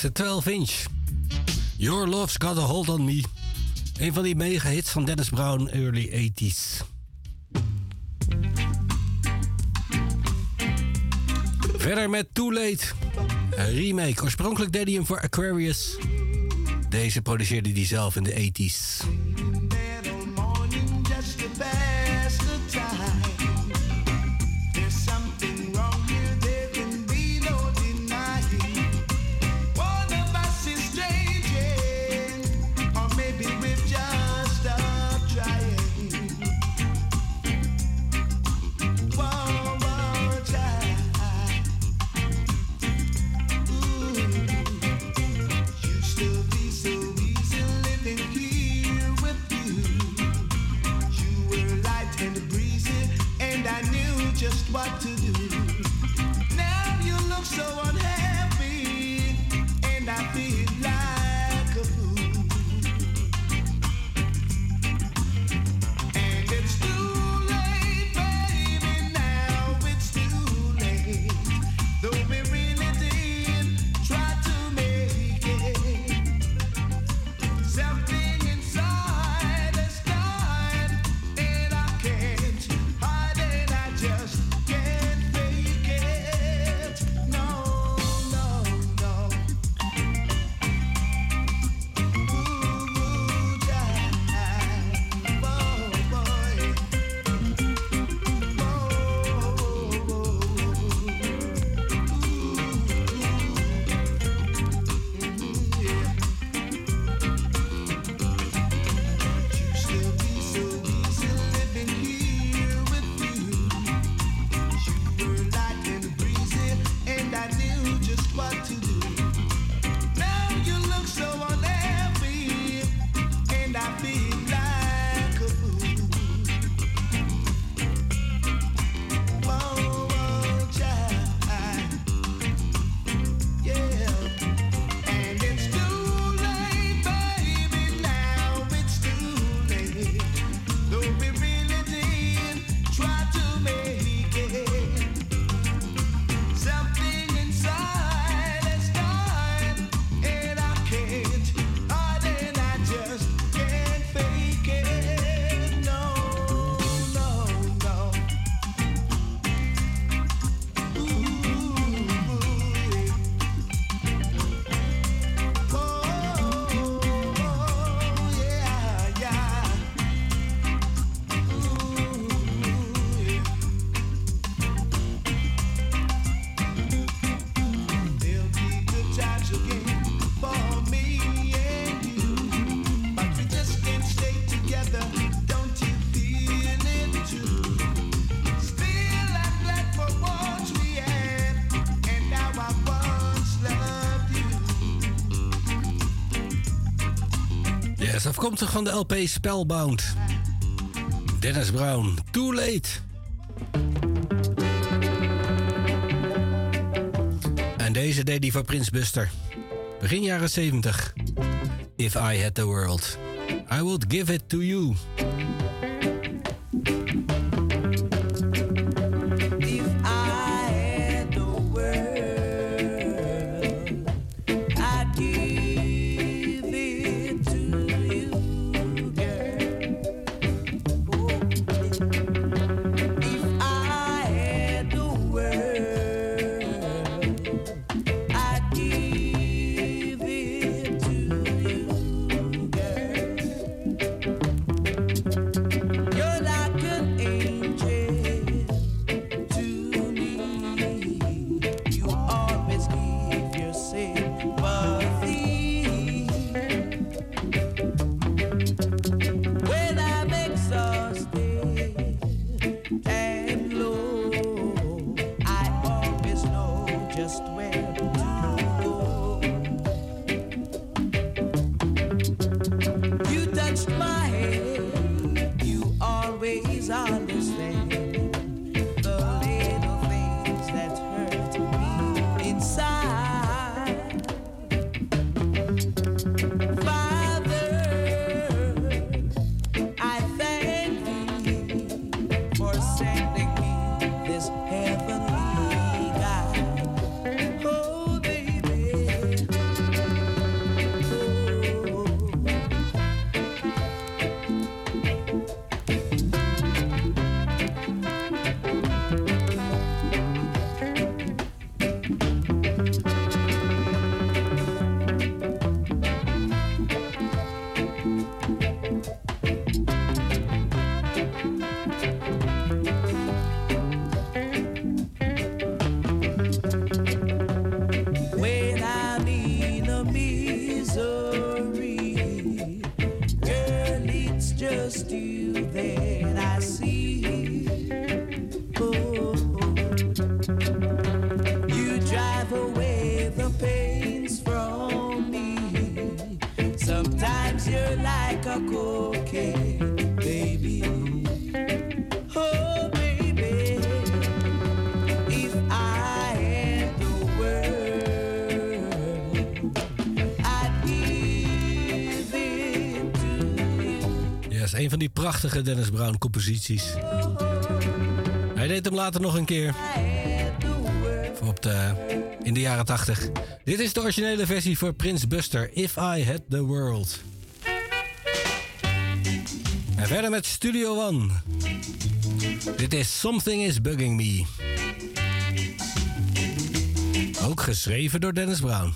de 12 inch. Your Love's Got a Hold on Me. Een van die mega hits van Dennis Brown, early 80s. Verder met Too Late. Een remake. Oorspronkelijk deed hij hem voor Aquarius. Deze produceerde hij zelf in de 80s. Afkomstig van de LP Spellbound. Dennis Brown, Too Late. En deze deed hij voor Prins Buster. Begin jaren 70. If I had the world, I would give it to you. Dennis Brown composities. Hij deed hem later nog een keer. Op de, in de jaren 80. Dit is de originele versie voor Prins Buster. If I Had The World. En verder met Studio One. Dit is Something Is Bugging Me. Ook geschreven door Dennis Brown.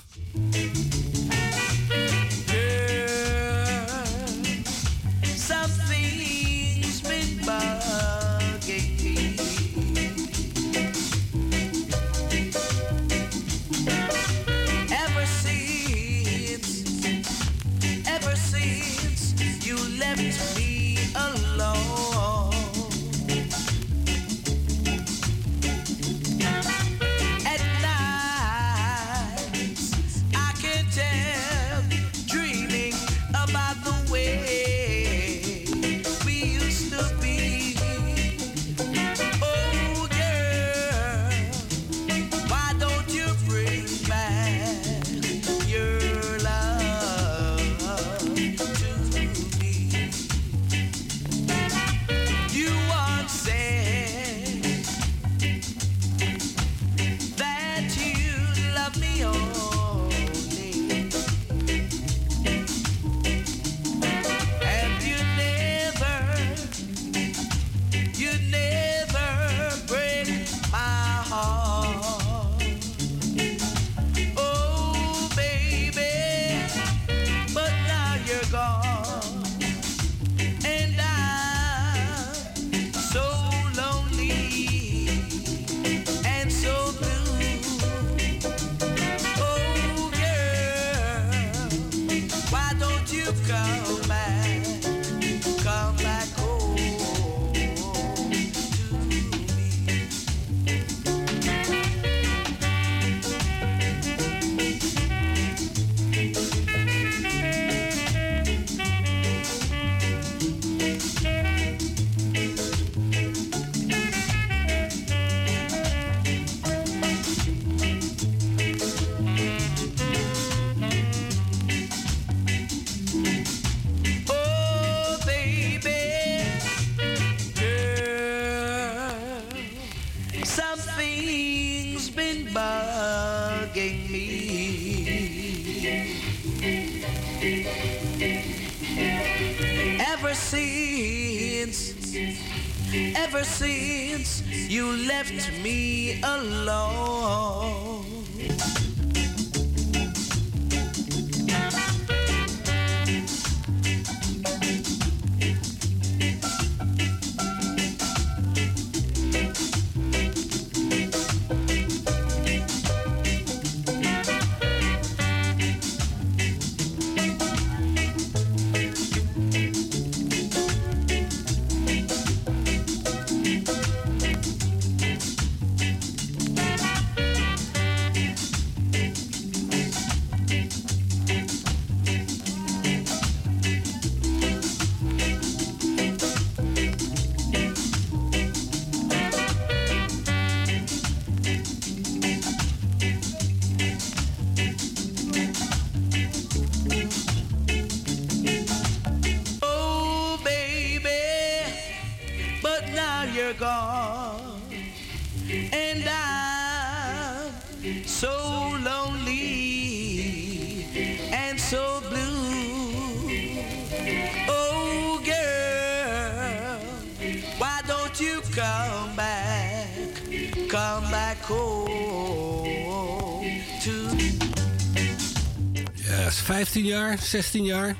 Jaar, 16 jaar.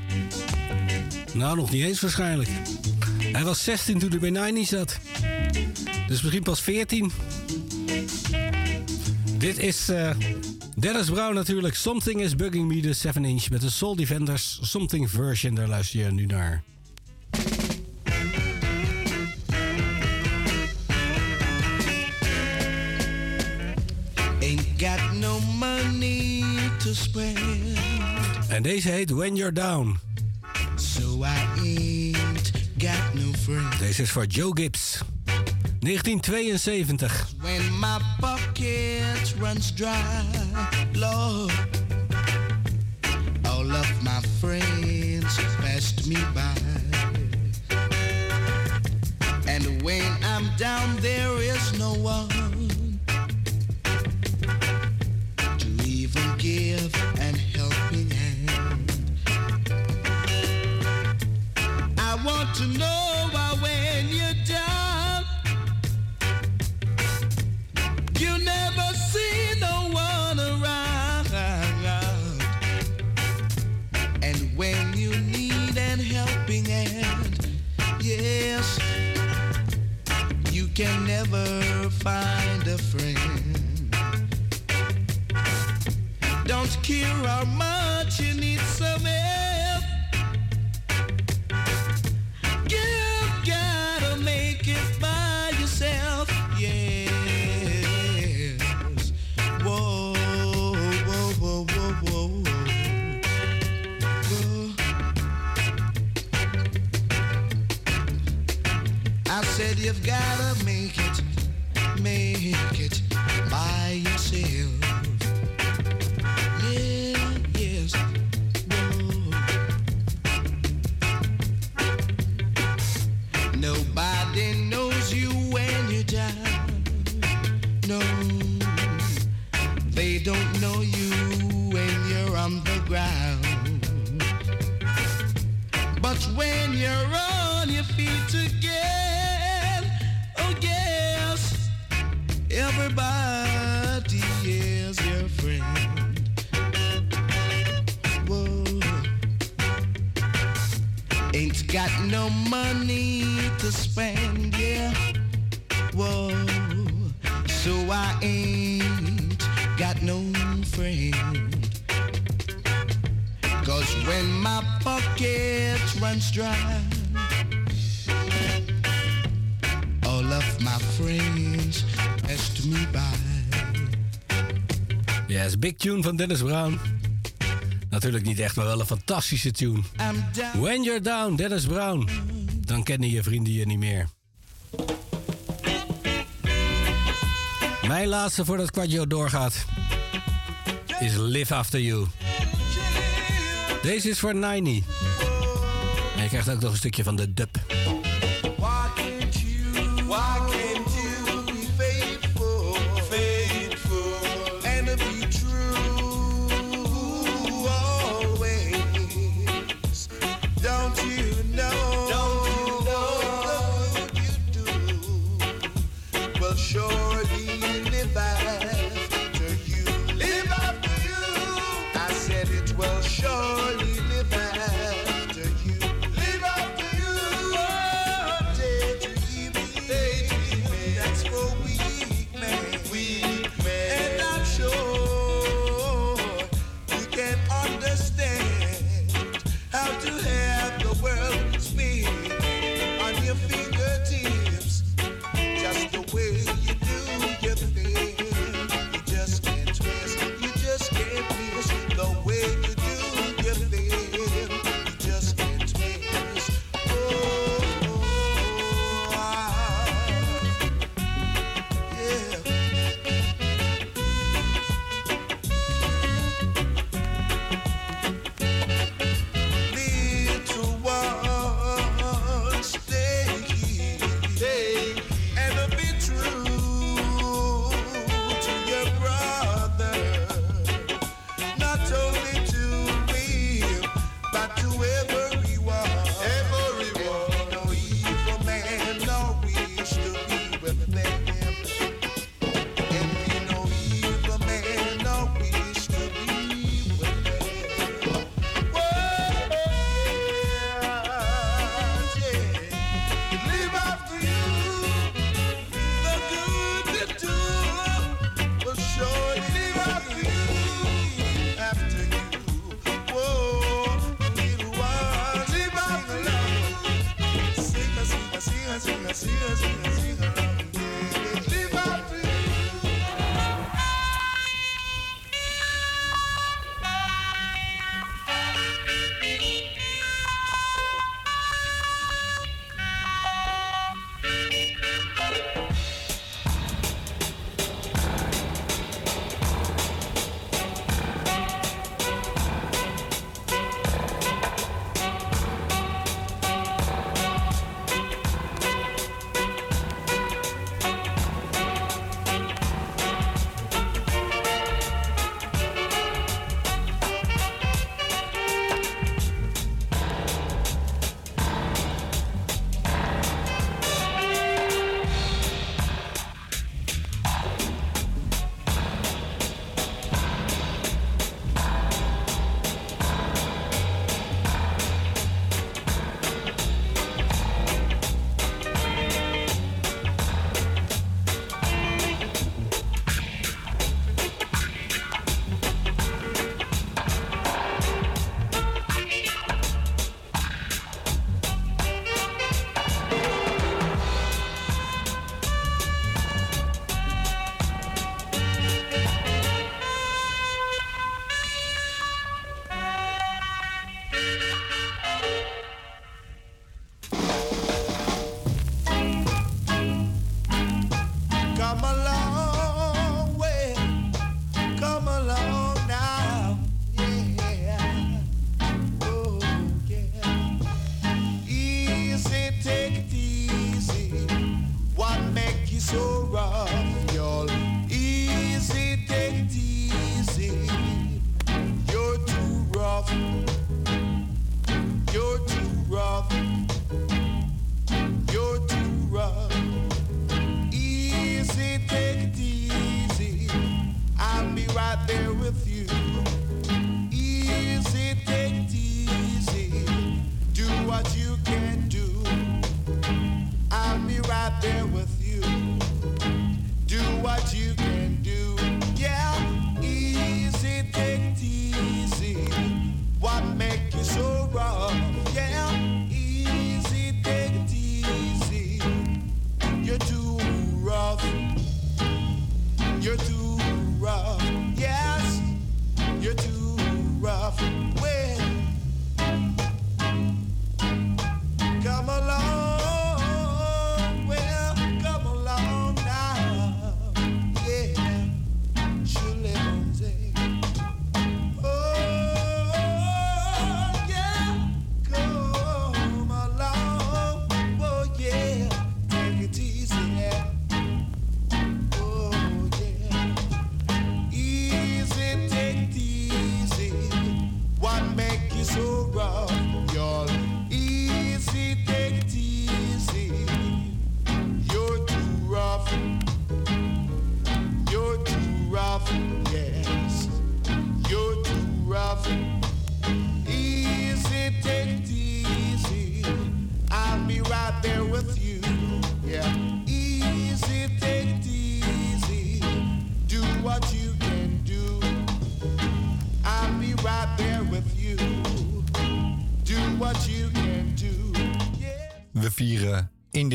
Nou, nog niet eens waarschijnlijk. Hij was 16 toen hij bij Nine zat. Dus misschien pas 14. Dit is eh, Dennis Brown natuurlijk. Something is bugging me, de 7 inch met de Soul Defenders. Something version, daar luister je nu naar. Deze heet When You're Down. so I got no friends. Deze is voor Joe Gibbs. 1972. When my pocket runs dry, Lord, all of my friends passed me by. And when I'm down, there is no one find a friend. Don't care our much tune van Dennis Brown. Natuurlijk niet echt, maar wel een fantastische tune. When you're down, Dennis Brown. Dan kennen je vrienden je niet meer. Mijn laatste voordat kwartje doorgaat is Live After You. Deze is voor 90. En je krijgt ook nog een stukje van de dub.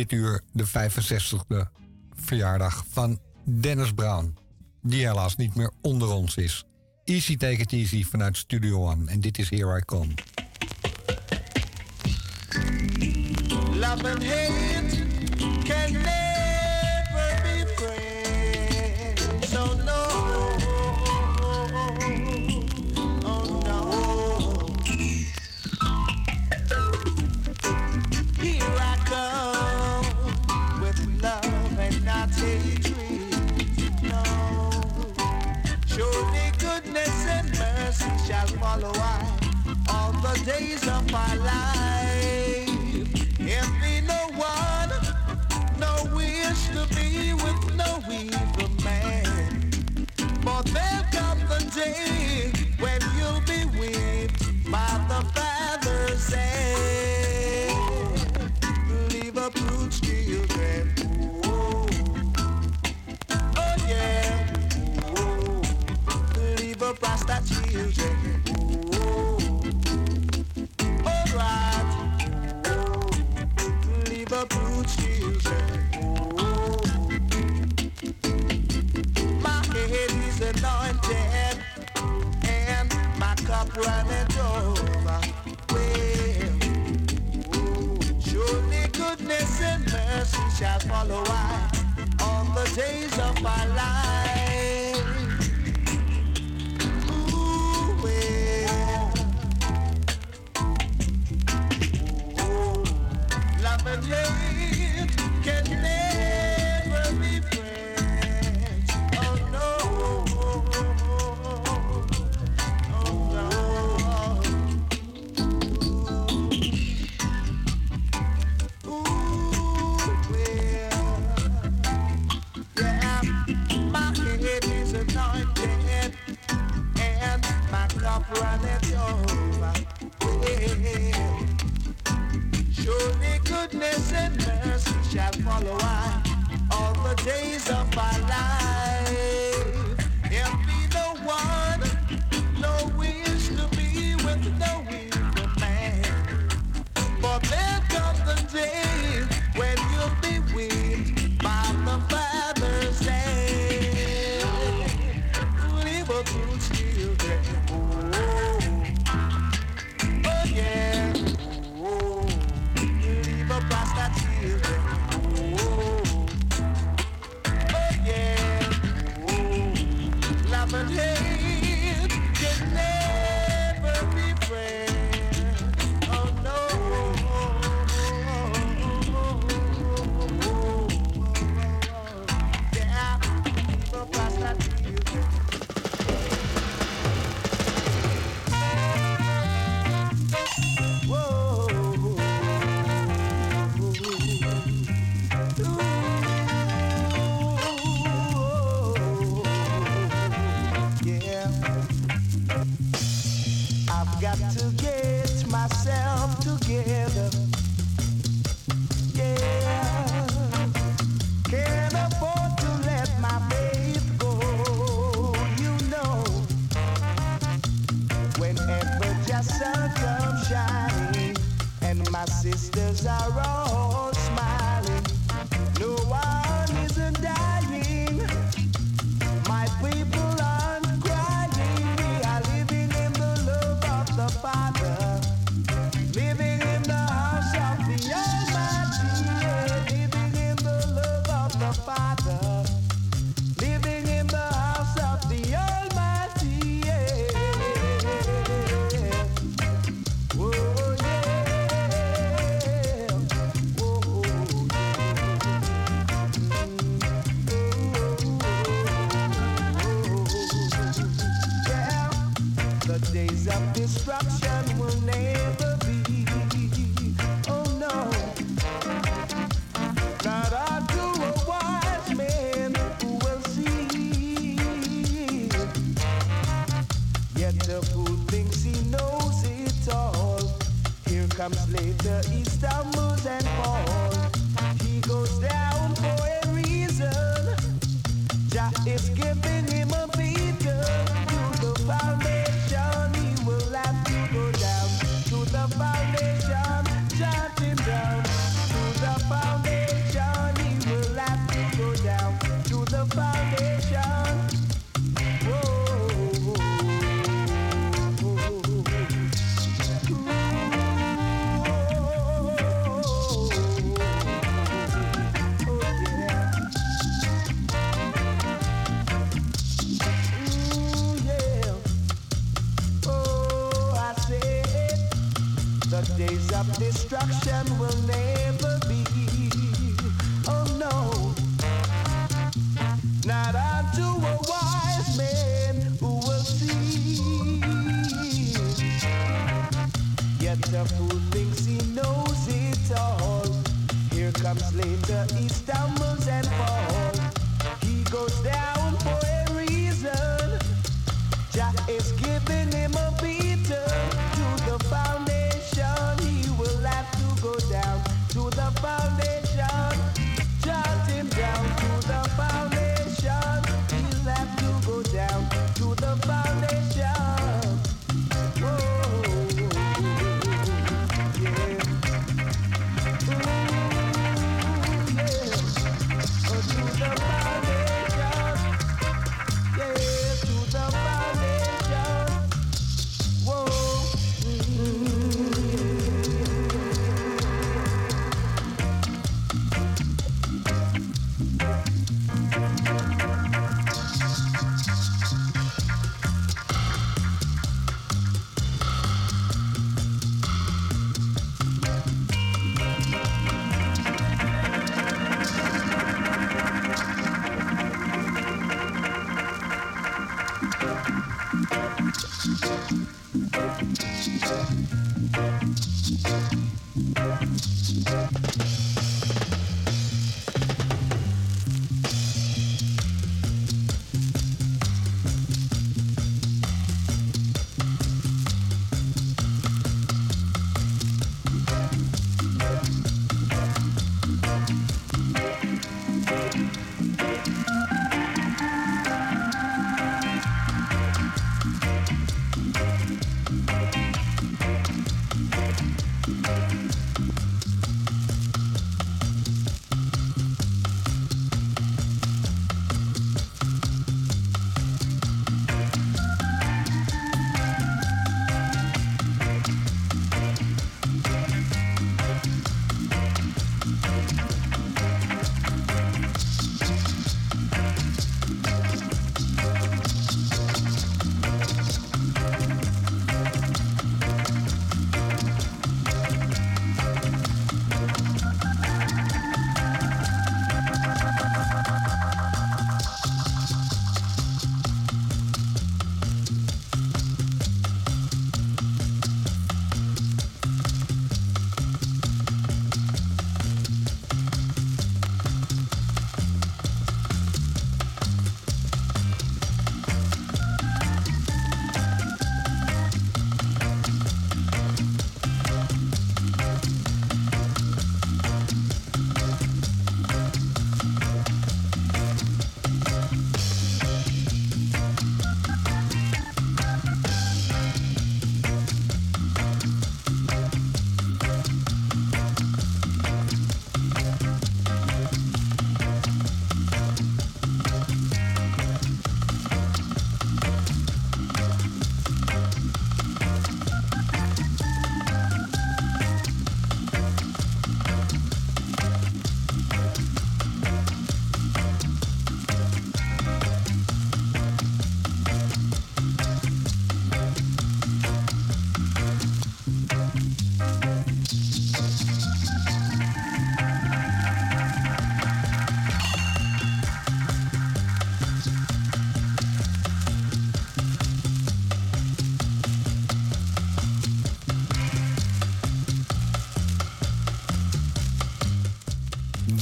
dit uur de 65e verjaardag van Dennis Brown. Die helaas niet meer onder ons is. Easy Take It Easy vanuit Studio One. En dit is Here I Come. Love and hate can my life. up to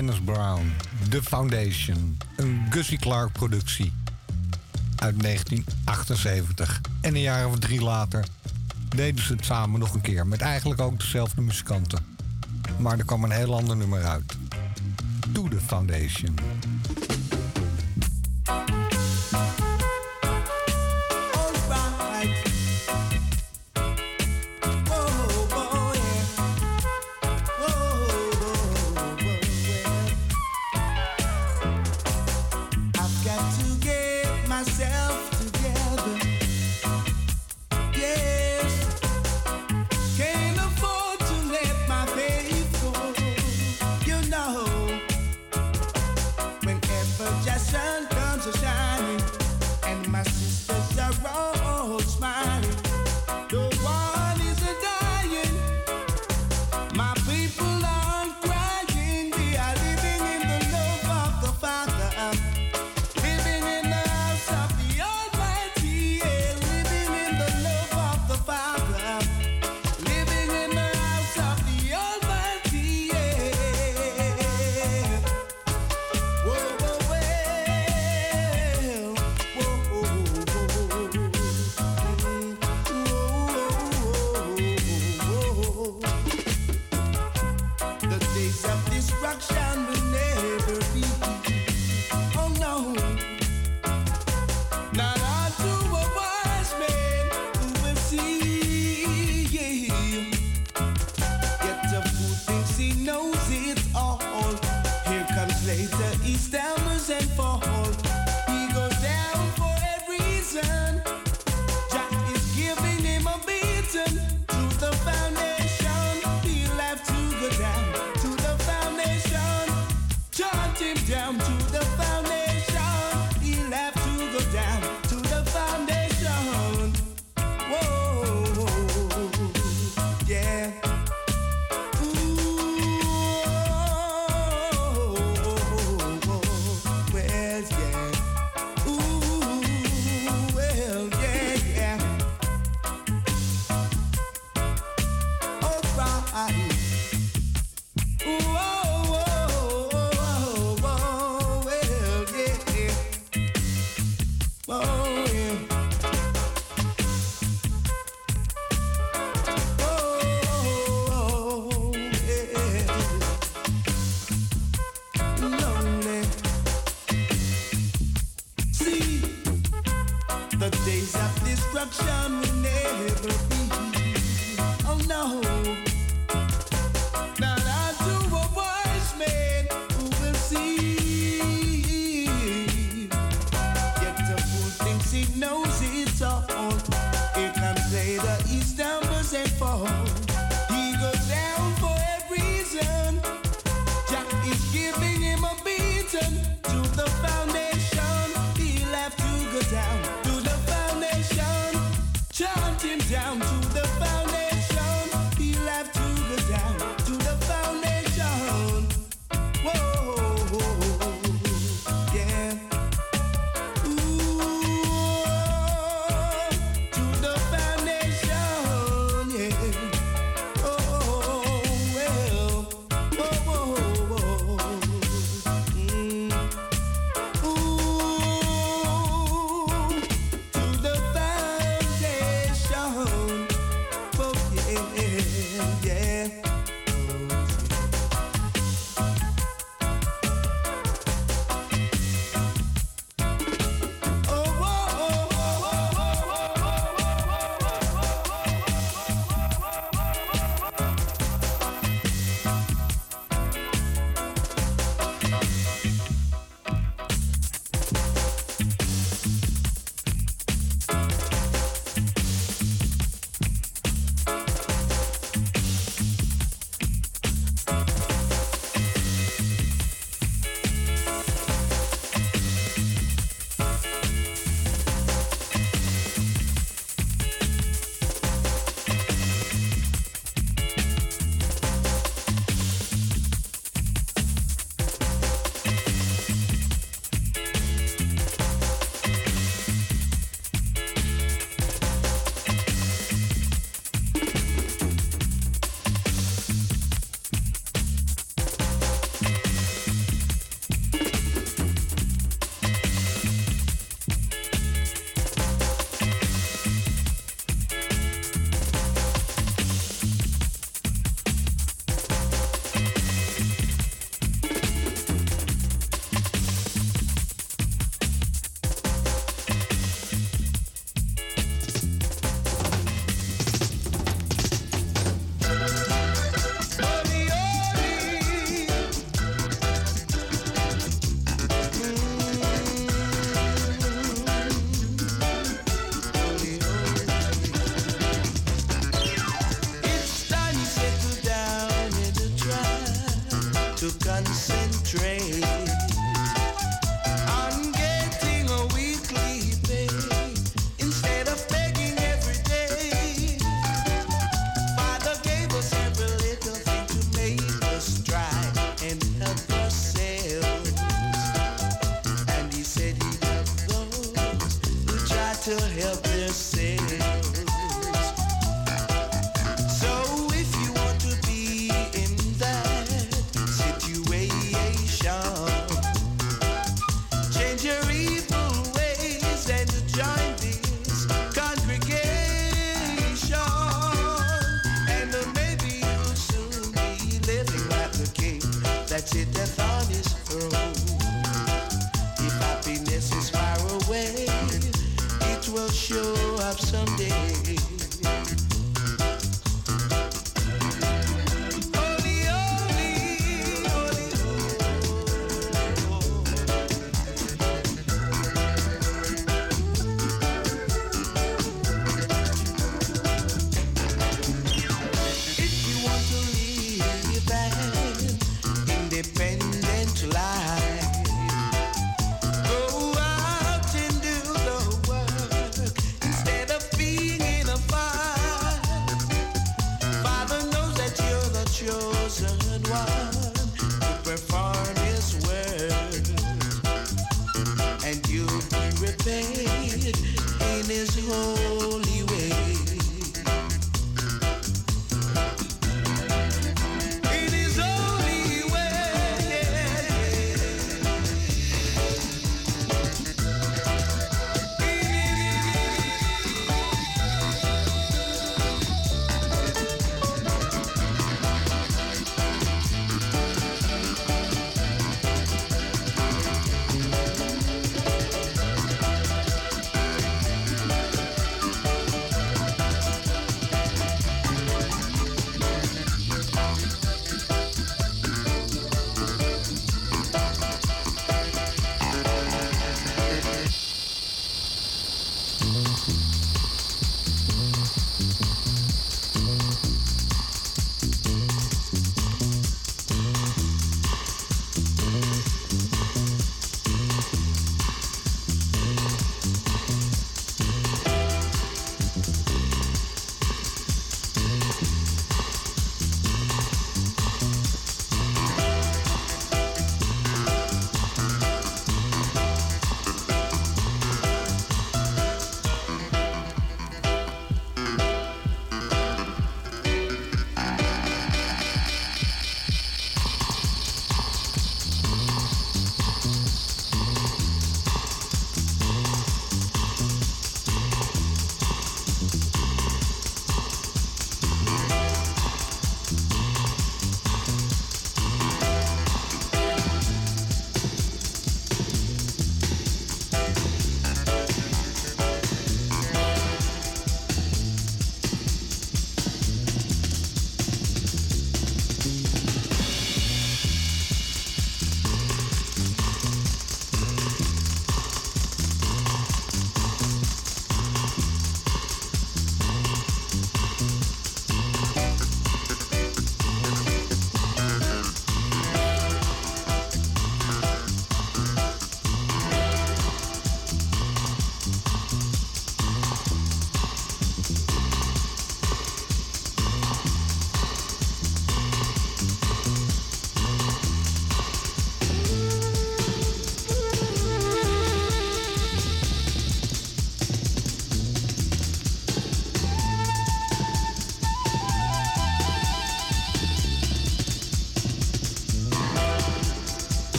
Dennis Brown, The Foundation. Een Gussie Clark productie uit 1978. En een jaar of drie later deden ze het samen nog een keer. Met eigenlijk ook dezelfde muzikanten. Maar er kwam een heel ander nummer uit. To The Foundation.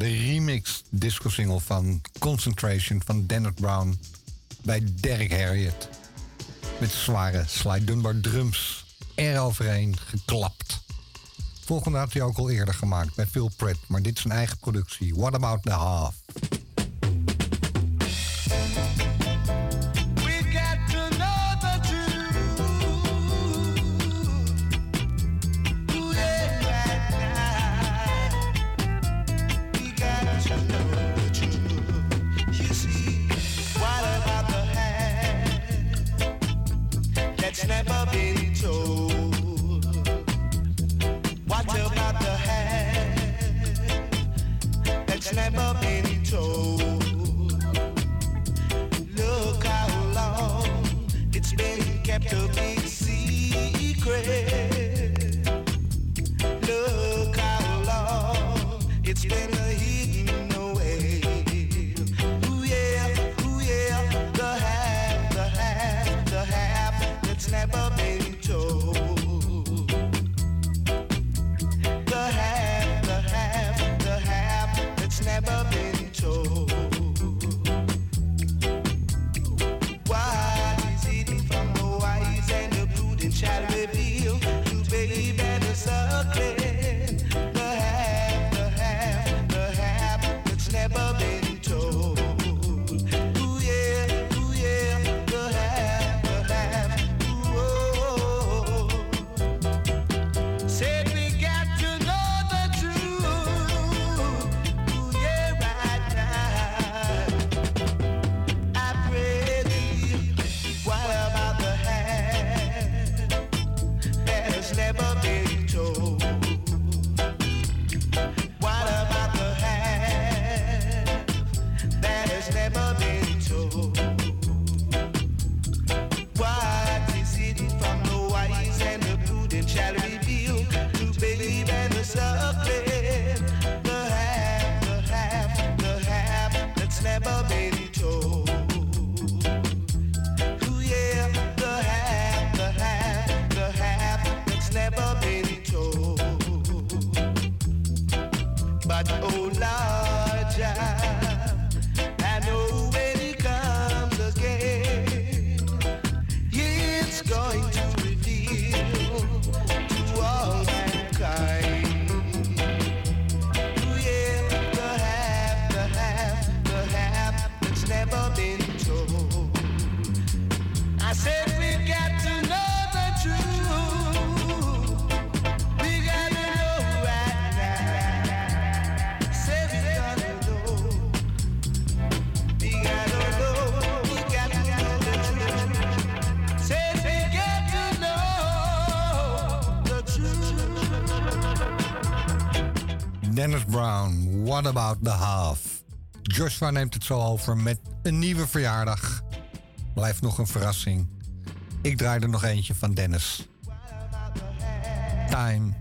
de remix disco single van Concentration van Dennett Brown bij Derek Harriet. Met zware Sly Dunbar drums eroverheen geklapt. Volgende had hij ook al eerder gemaakt bij Phil Pratt, maar dit is een eigen productie. What About The Half? Joshua neemt het zo over met een nieuwe verjaardag. Blijft nog een verrassing. Ik draai er nog eentje van Dennis. Time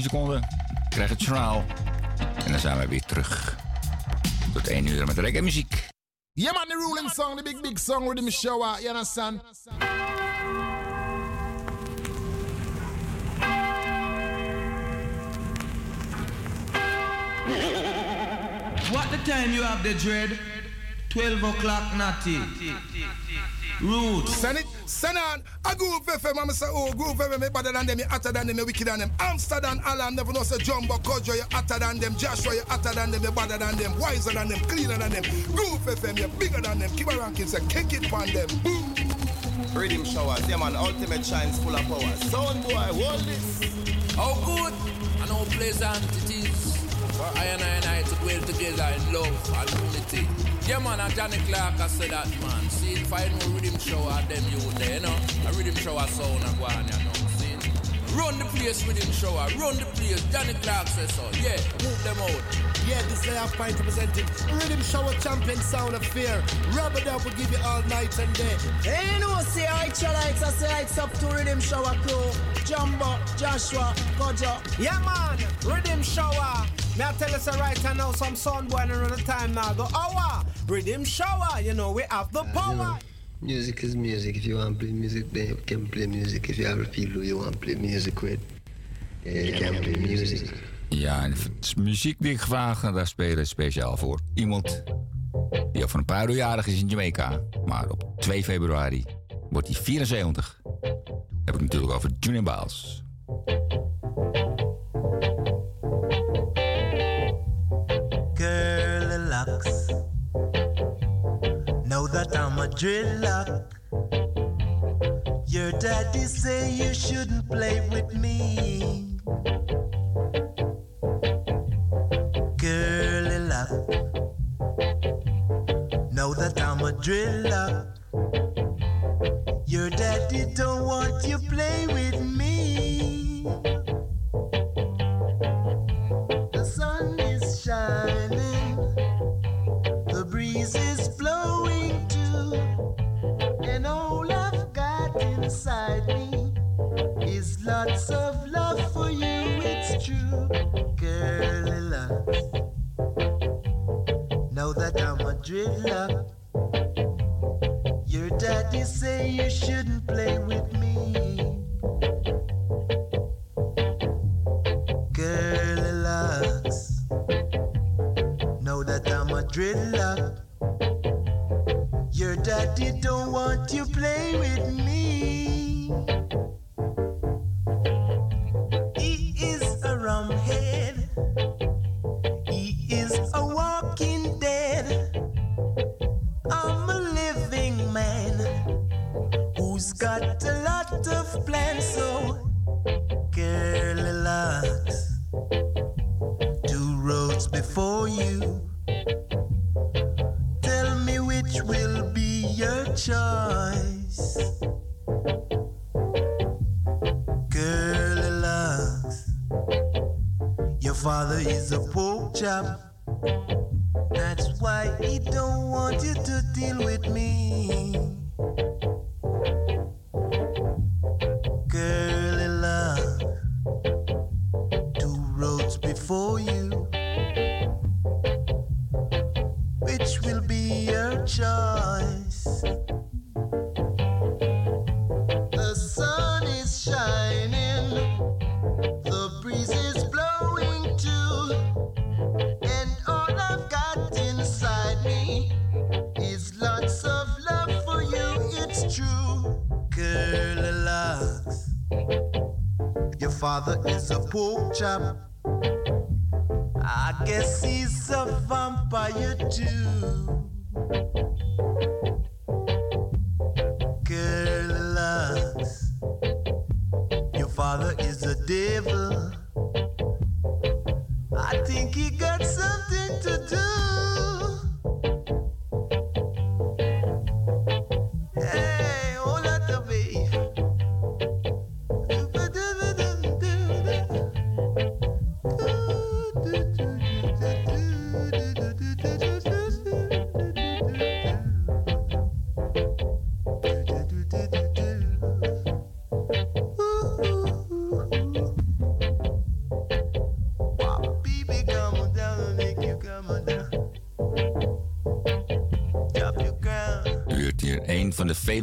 10 seconden. Krijg het journaal. En dan zijn we weer terug. Tot 1 uur met reggae muziek. Yeah, man, the ruling song, the big, big song with the shower, you understand? What the time you have the dread? 12 o'clock, natty. Roots. Send it, send on. A Groove FM, I'm say, oh, Groove FM, me better than them, you hotter than them, you wicked than them. Amsterdam, Alan, never know, say, Jumbo, Kojo, you hotter than them. Joshua, you hotter than them, you better than them. Wiser than them, cleaner than them. Groove FM, you bigger than them. Keep a ranking, say, kick it on them. Boom. Riddim Showers, yeah man, ultimate shines full of power. Sound boy, hold this. How good and how pleasant it is for I and I and I to dwell together in love and unity. Yeah man, and Johnny Clarke I said that man. See if I know Riddim Shower them you there, eh, you know. A Riddim Shower sound and go on, you know. See? Run the place Riddim Shower, run the place. Johnny Clarke says so. Yeah, move them out. Yeah, this is half pint representing Riddim Shower Champion Sound of Fear. Rub it up, will give you all night and day. Hey, you know, say I likes, I say it's up to Riddim Shower crew. Jumbo, Joshua, Kojo. Yeah, man, Riddim Shower. May I tell us a right now, some sound boy and around the time now. Go, hour, Riddim Shower, you know, we have the power. Music is music. If you want to play music, then you can play music. If you have a feel you want to play music with, can music. Ja, en het is muziek die ik vraag, daar spelen speciaal voor. Iemand die over een paar jarig is in Jamaica. Maar op 2 februari wordt hij 74. Heb ik natuurlijk over Junior Biles. That I'm a dreadlock. Your daddy say you shouldn't play with me. Curly love. Know that I'm a dreadlock. Your daddy don't want you play with me. Lots of love for you. It's true, girly love. Know that I'm a dreadlock. Your daddy say you shouldn't play with me. he's a poor chap. That's why he don't want you to deal with. father is a pork chap.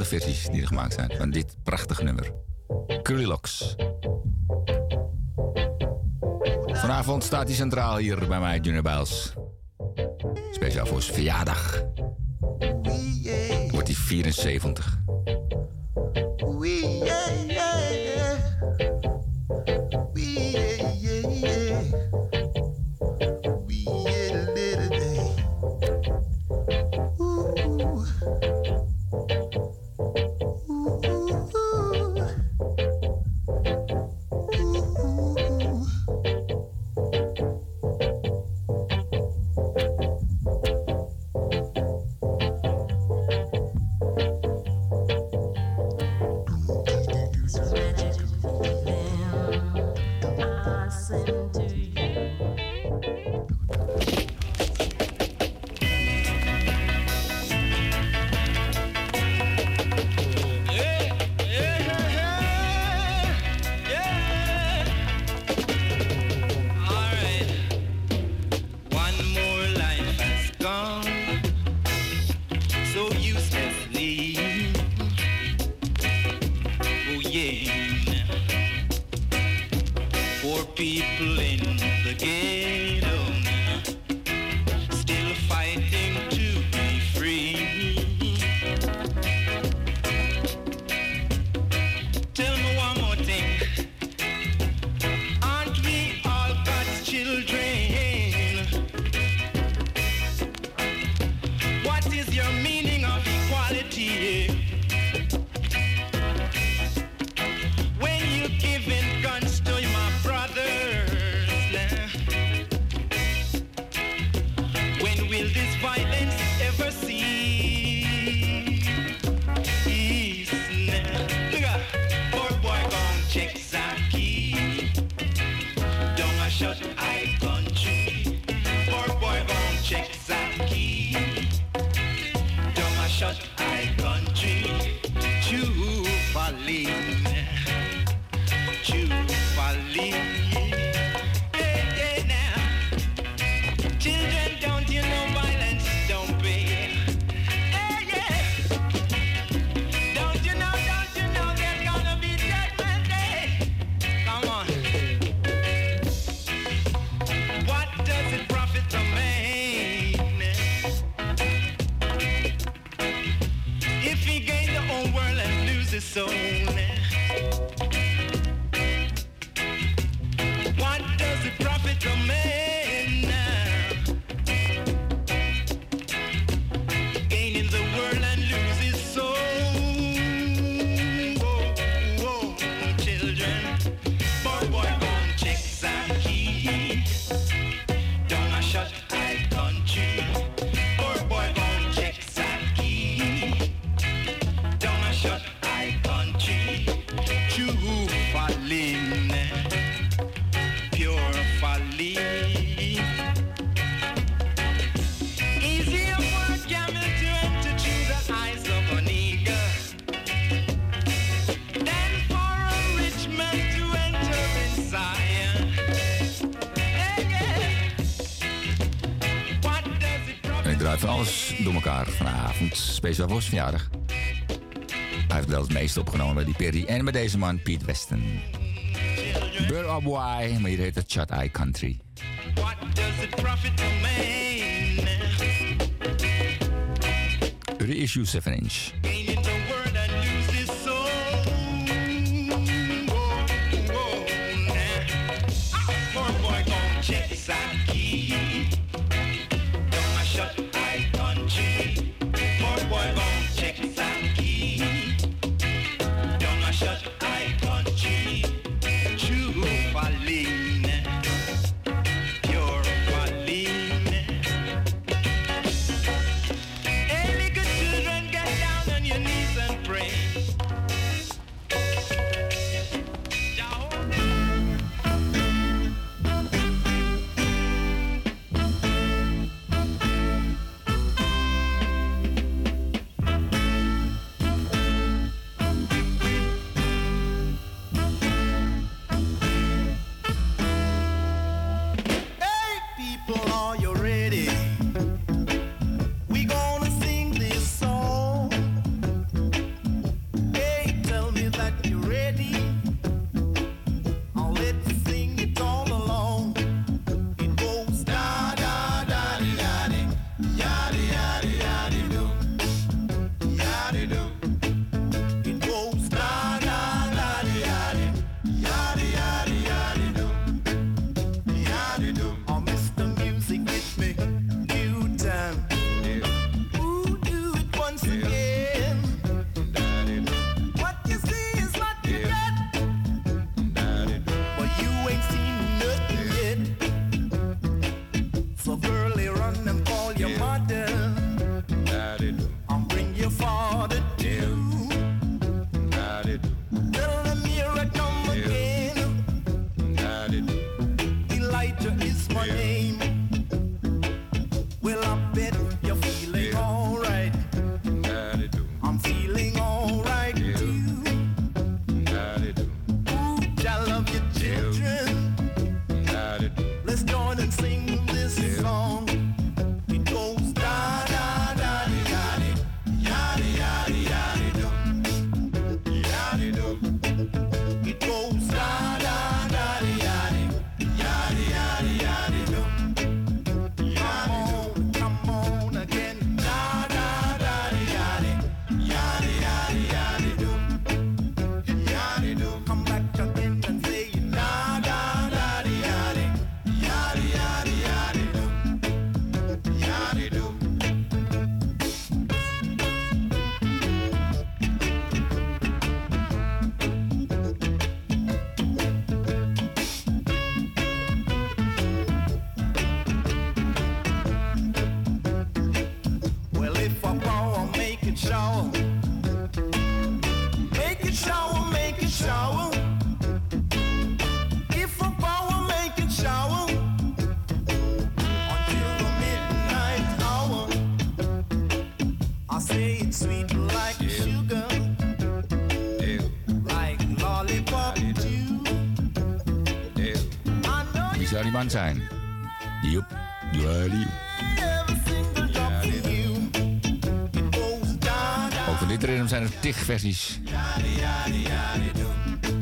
versies die er gemaakt zijn van dit prachtige nummer. Curlylox. Vanavond staat hij centraal hier bij mij, Junior Biles. Speciaal voor zijn verjaardag. Wordt hij 74. vanavond speciaal voor zijn verjaardag. Hij heeft wel het meeste opgenomen bij die Perry en met deze man Piet Westen. Burr up why, maar hier heet het Chat Eye Country. What does it profit to? Reissue 7 inch.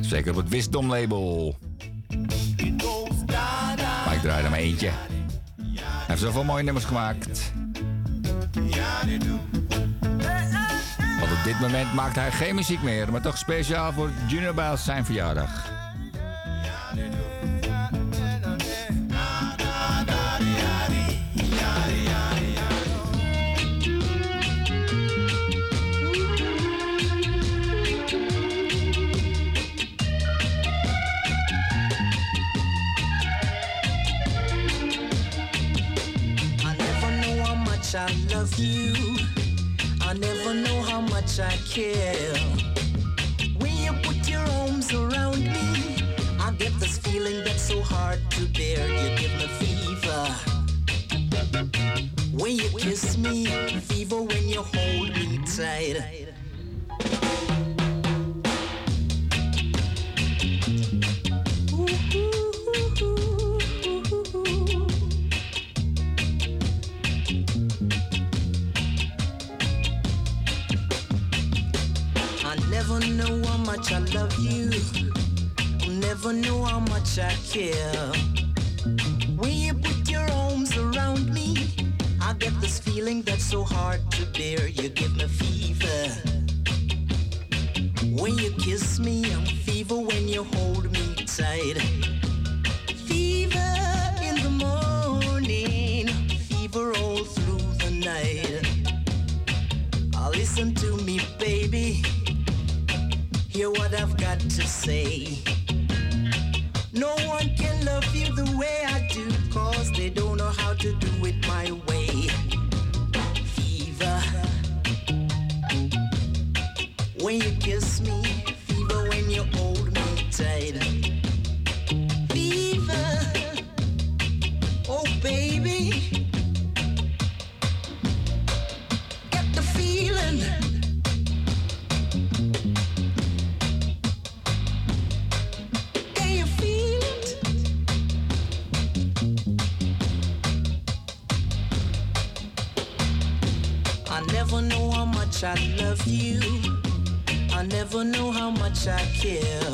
Zeker op het Wisdom label. Maar ik draai er maar eentje. Hij heeft zoveel mooie nummers gemaakt. Want op dit moment maakt hij geen muziek meer, maar toch speciaal voor Junior Biles zijn verjaardag. Never know how much I love you. I'll never know how much I care. When you put your arms around me, I get this feeling that's so hard to bear. You give me fever. When you kiss me, I'm fever when you hold me tight. Fever in the morning, fever all through the night. Listen to me, baby. Hear what I've got to say. No one can love you the way I do, cause they don't know how to do it my way. Fever. When you kiss me, much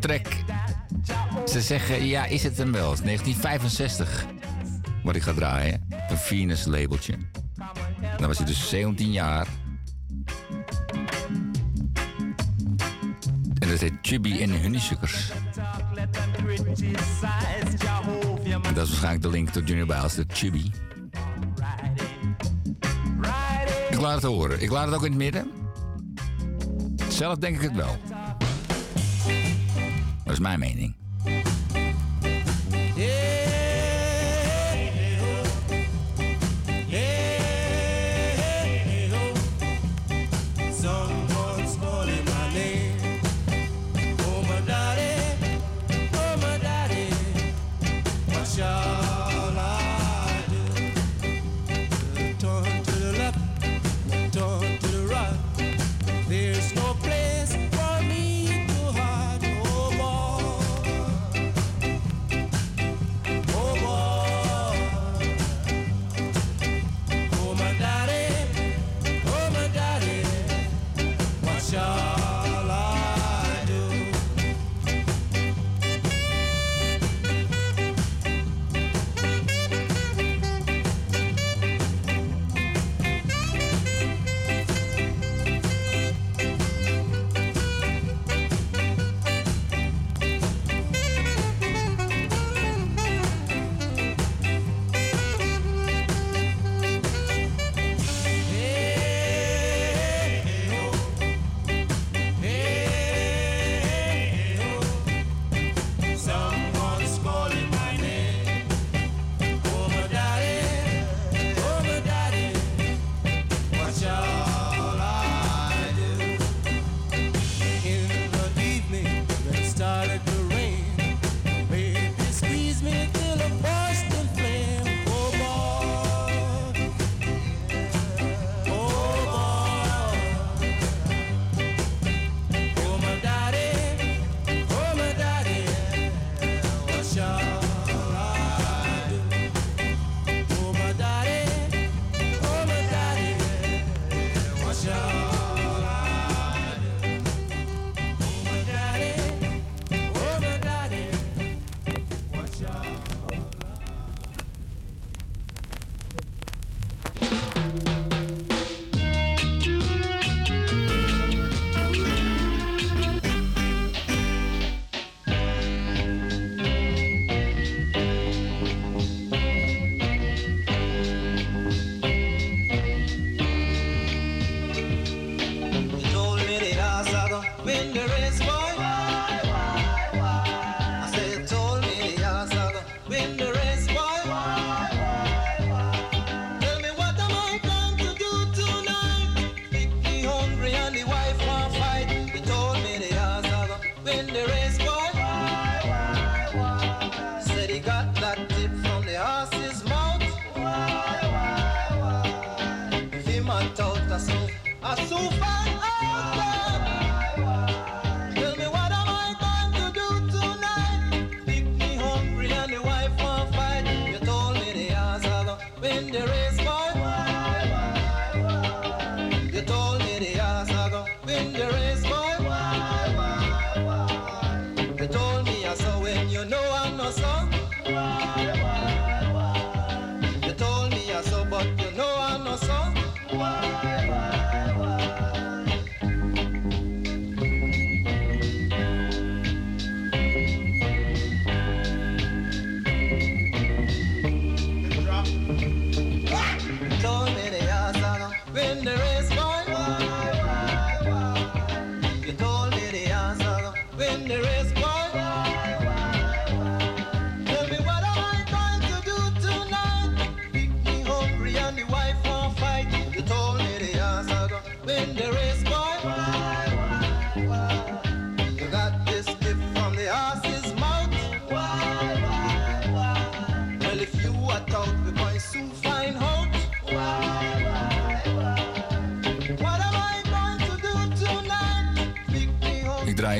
track. Ze zeggen, ja, is het hem wel? Het is 1965. Wat ik ga draaien. Een Venus labeltje. Dan was hij dus 17 jaar. En dat heet Chubby en Honeysuckers. En dat is waarschijnlijk de link tot Junior Biles, de Chubby. Ik laat het horen. Ik laat het ook in het midden. Zelf denk ik het wel. Is mijn mening.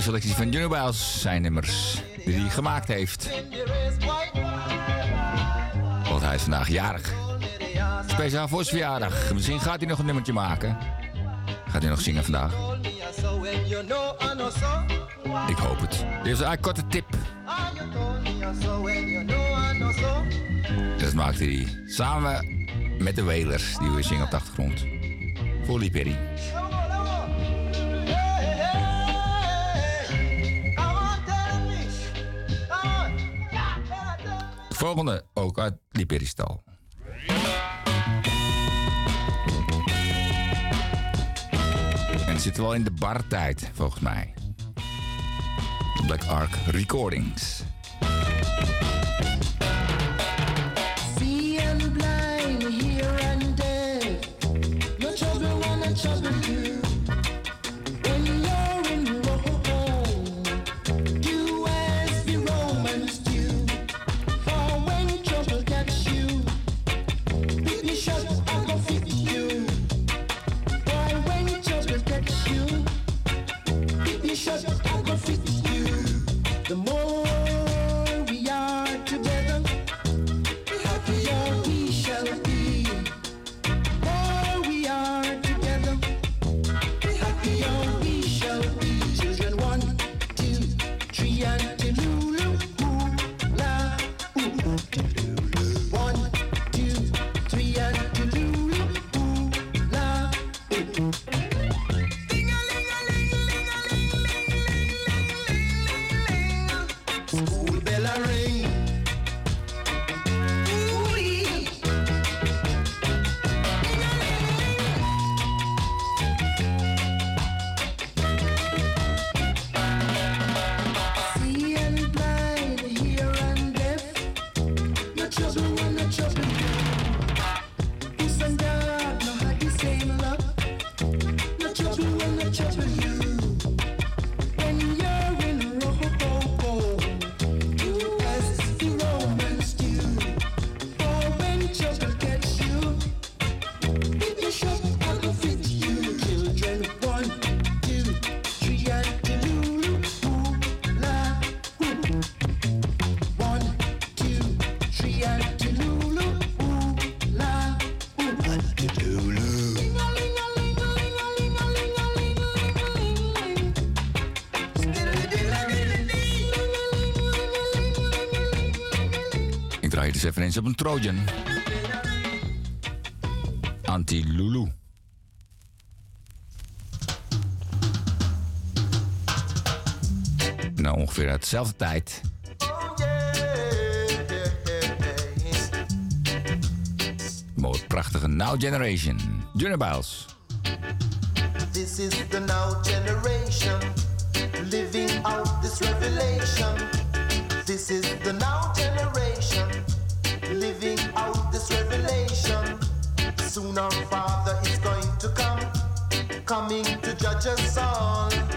selectie van Junior Biles zijn nummers die hij gemaakt heeft. Want hij is vandaag jarig. Speciaal voor zijn verjaardag. Misschien gaat hij nog een nummertje maken. Gaat hij nog zingen vandaag? Ik hoop het. Dit is een korte tip. Dat maakt hij samen met de Wailers die we zingen op de achtergrond. Voor Lee Perry. volgende ook uit Liberistal. En het zit wel in de bartijd, volgens mij. Black Ark Recordings. zijn ze op een Trojan. Anti-Lulu. Nou, ongeveer uit dezelfde tijd. Mooi prachtige Now Generation. Junior Biles. This is the Now Generation. Living out this revelation. This is the Now Generation. Just all.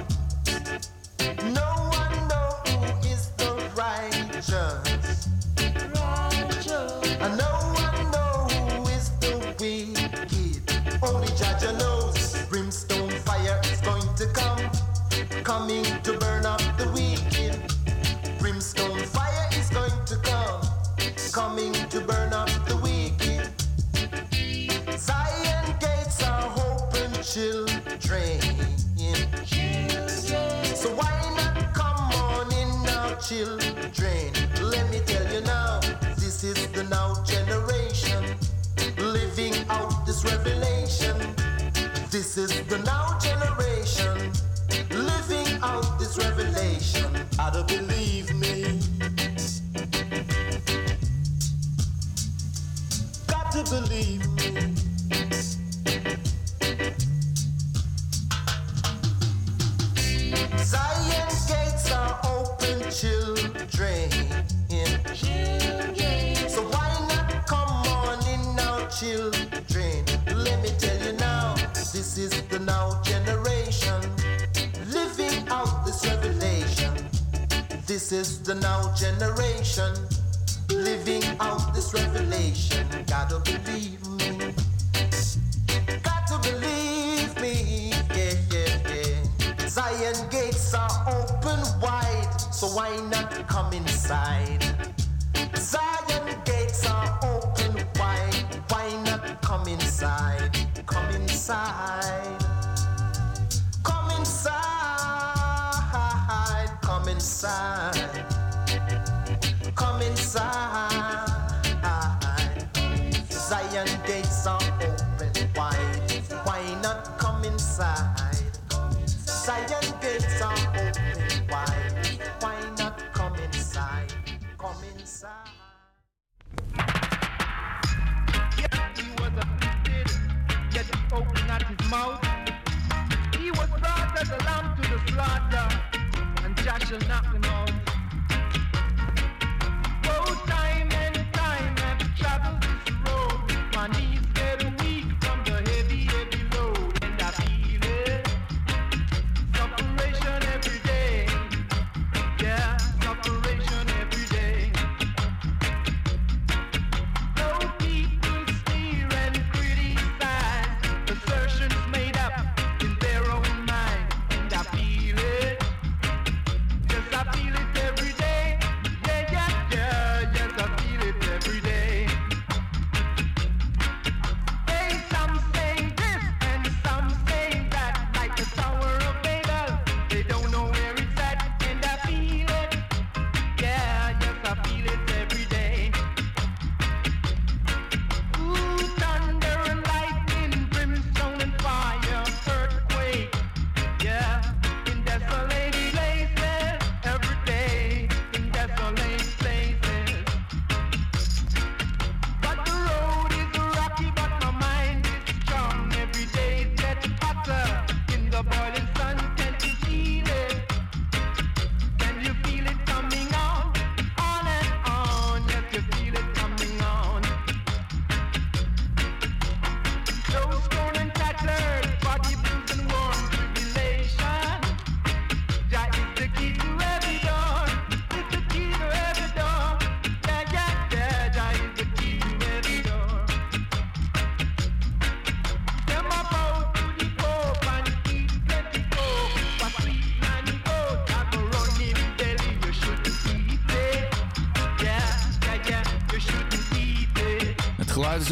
now generation living out this revelation. Gotta believe.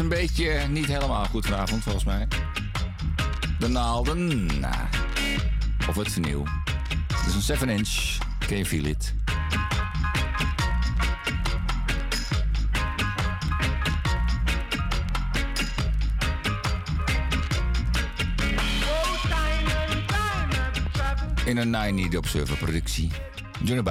een beetje niet helemaal goed vanavond, volgens mij. De naalden. Nou, of het vernieuw. Het is een 7-inch. Can you feel it? in een 9 Need Observer productie. Johnny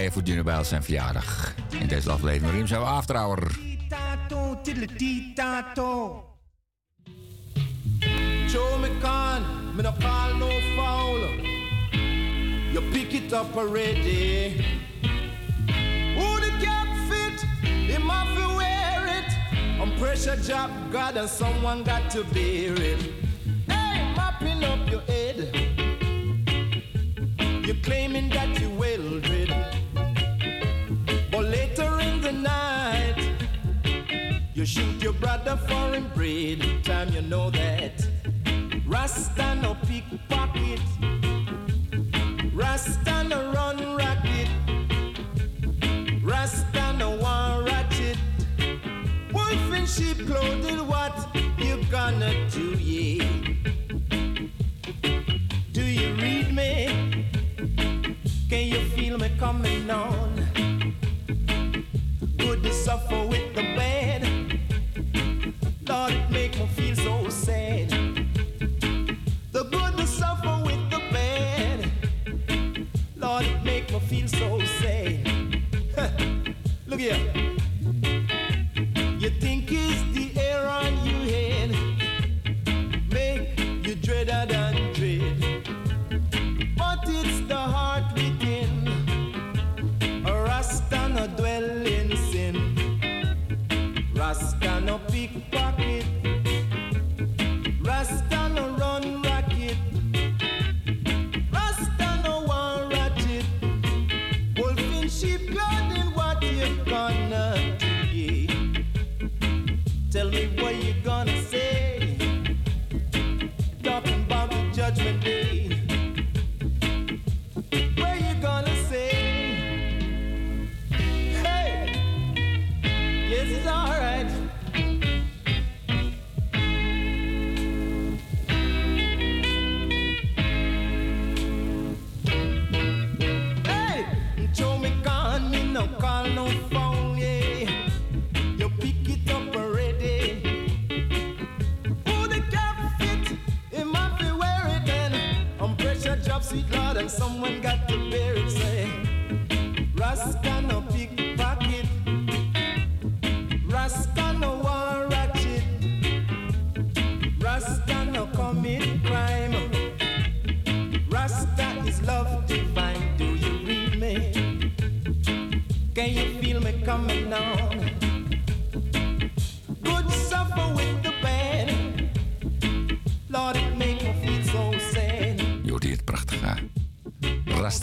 draaien voor Junior Bijl zijn verjaardag. In deze aflevering Rim zijn we After Hour. Show me can, me no call no foul. You pick it up already. Who the cap fit, him have wear it. On pressure job, God and someone got to bear it.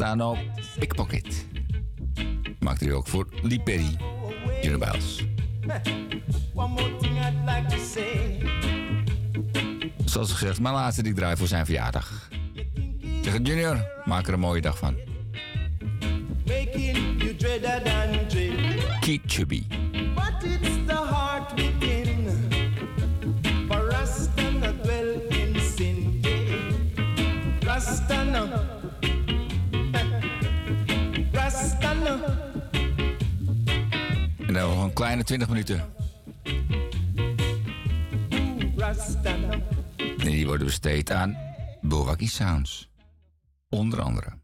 ik pak Pickpocket. Maakt hij ook voor Lee Perry, Junior Biles. Zoals gezegd, mijn laatste die ik draai voor zijn verjaardag. Zeg junior, maak er een mooie dag van. 20 minuten. En die worden besteed aan Bowaki Sounds. Onder andere.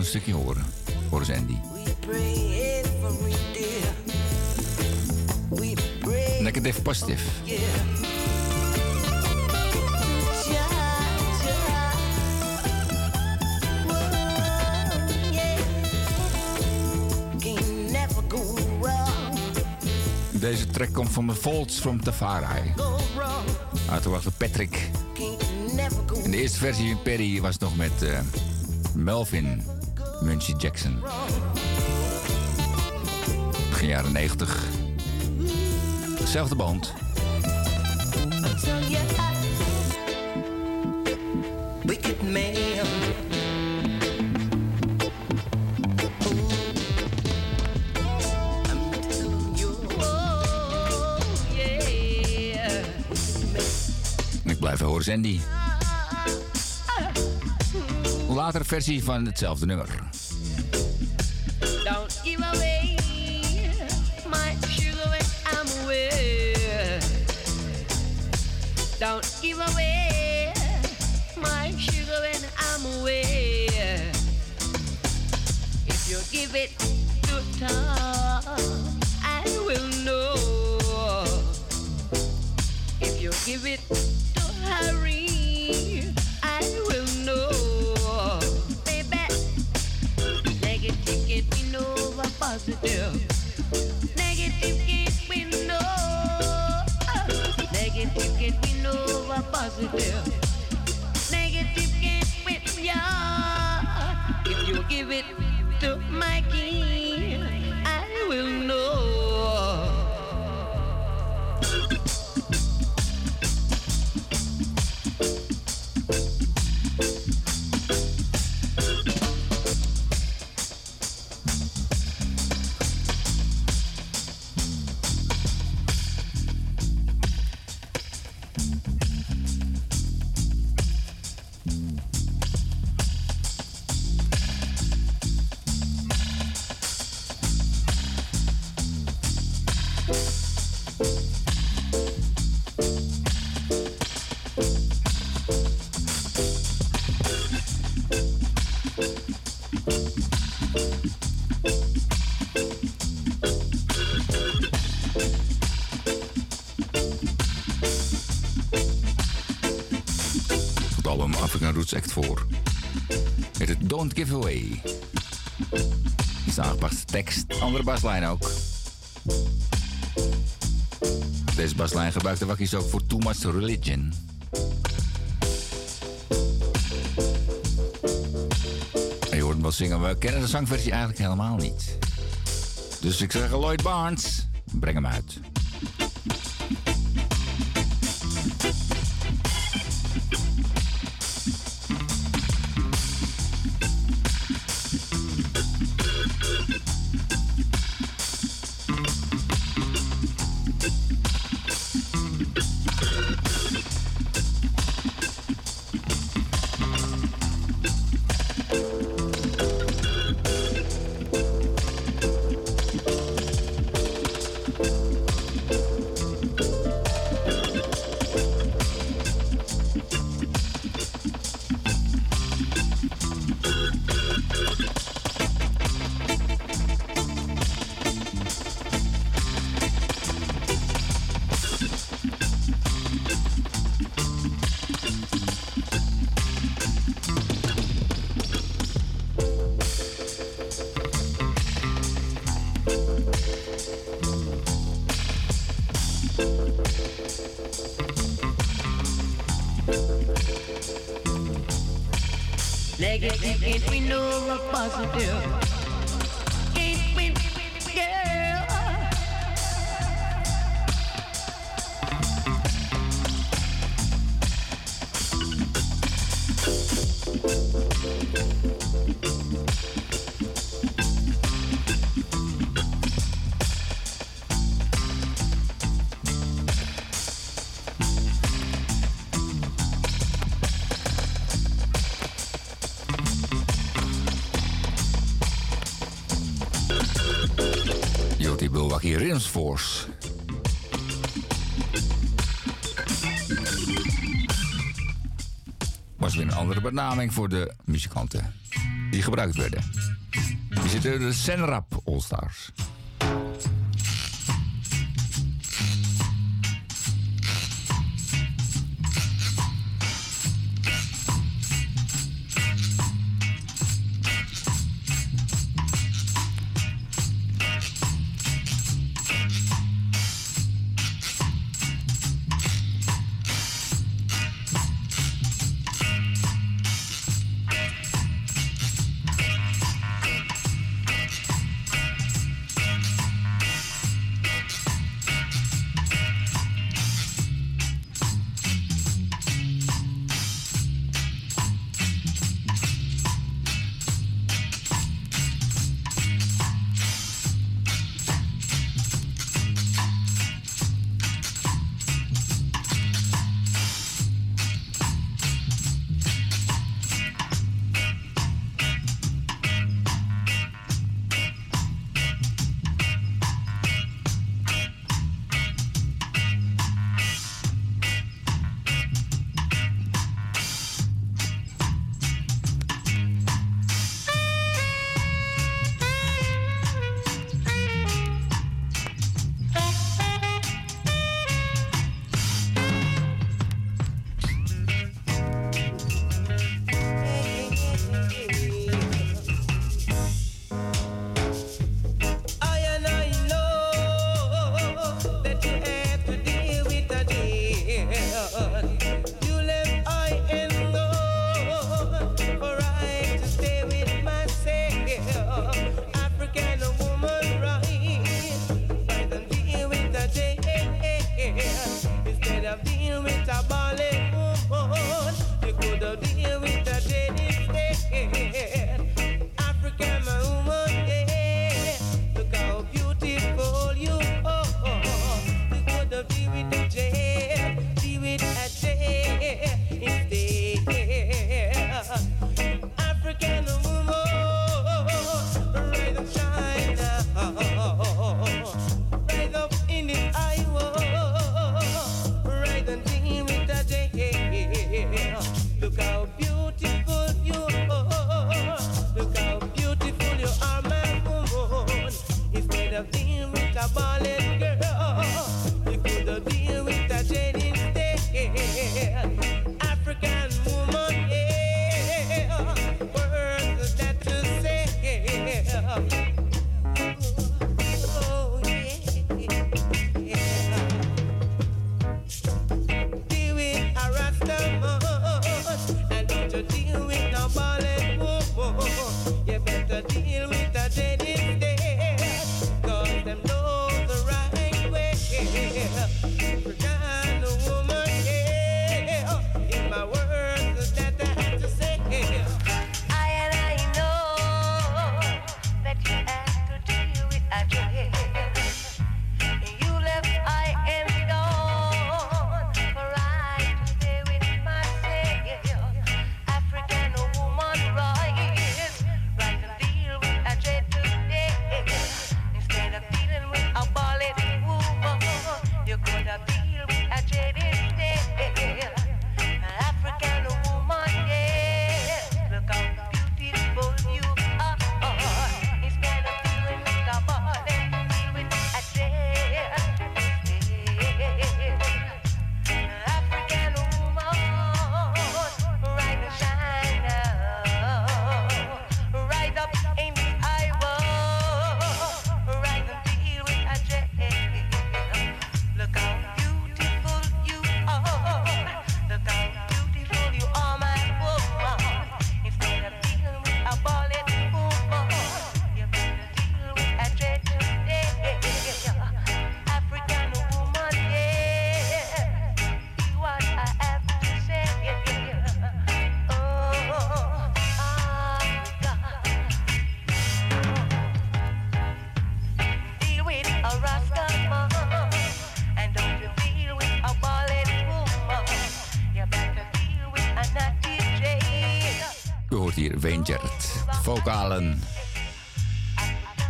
een stukje horen. Voor Sandy. Negative positief. Deze track komt van de Volts from Tafari. Uit de Patrick. De eerste versie van Perry was nog met eh, Melvin. Munchie Jackson. Begin jaren 90. Zelfde band. Ik blijf blijven horen, Sandy. Latere versie van hetzelfde nummer. Away. Iets aangepaste tekst, andere baslijn ook. Deze baslijn gebruikte Wakkies ook voor Too Much Religion. En je hoort hem wel zingen, we kennen de zangversie eigenlijk helemaal niet. Dus ik zeg Lloyd Barnes, breng hem uit. benaming voor de muzikanten die gebruikt werden. We zitten de Senrap All-Stars.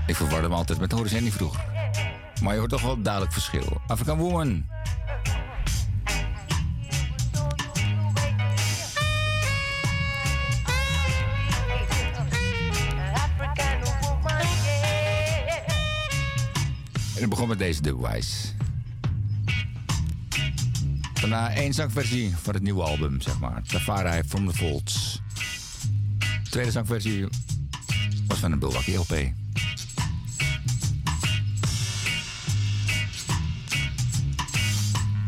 Ik verwar hem altijd met Horace Henry vroeger. Maar je hoort toch wel duidelijk verschil. African Woman. En het begon met deze Dubwise. Daarna één zangversie van het nieuwe album, zeg maar. Tafari from the Vaults. De tweede zangversie was van een Bulwakker LP.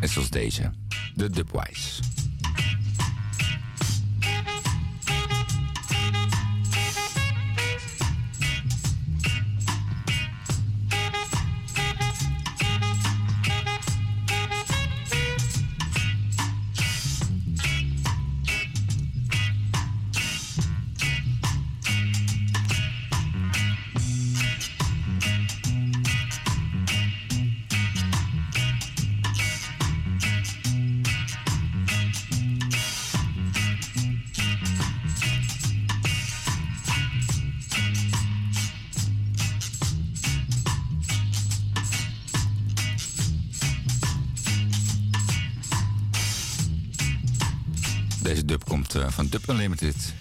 Net zoals deze, de Dubwise. Deze dub komt eh, van Dub Unlimited.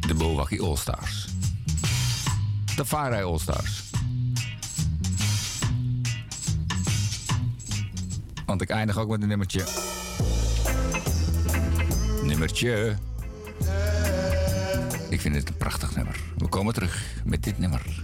De Milwaukee All Stars. De Farai All Stars. Want ik eindig ook met een nummertje. Nummertje. Ik vind het een prachtig nummer. We komen terug met dit nummer.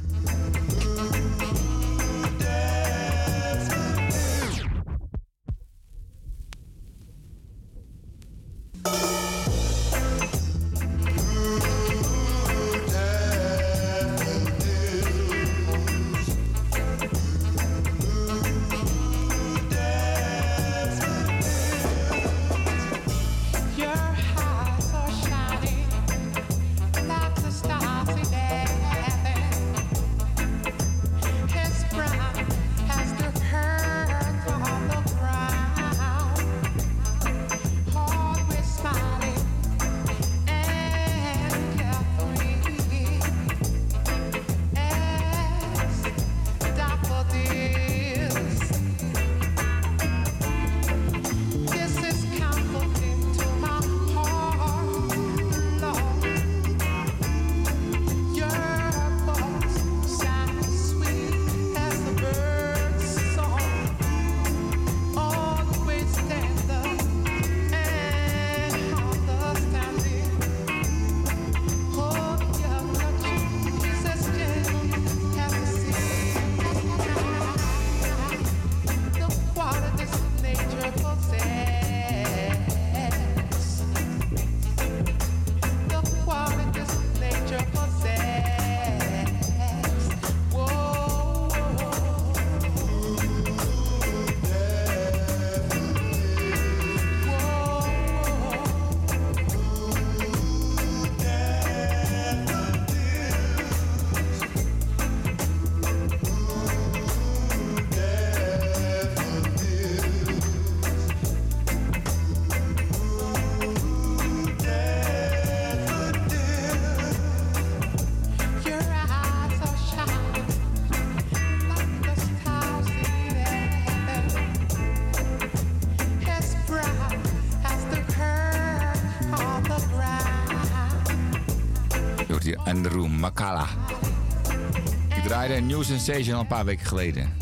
Stage al een paar weken geleden.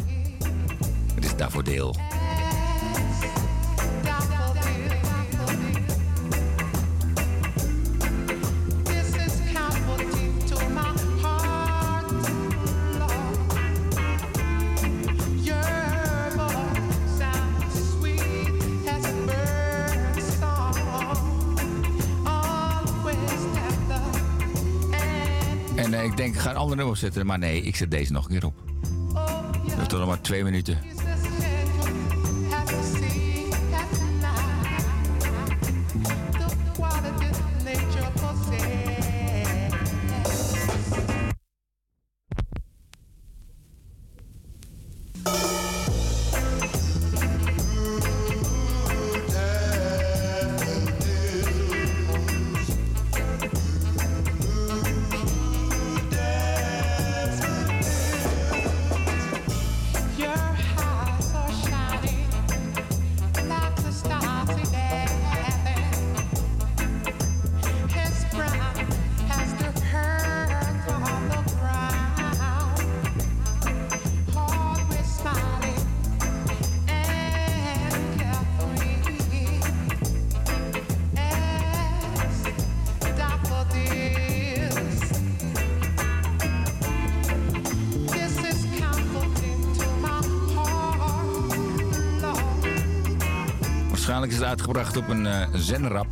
Het is daarvoor deel. Denk, ik ga een ander nummer zetten. Maar nee, ik zet deze nog een keer op. We hebben toch nog maar twee minuten. Op een eh zenrap.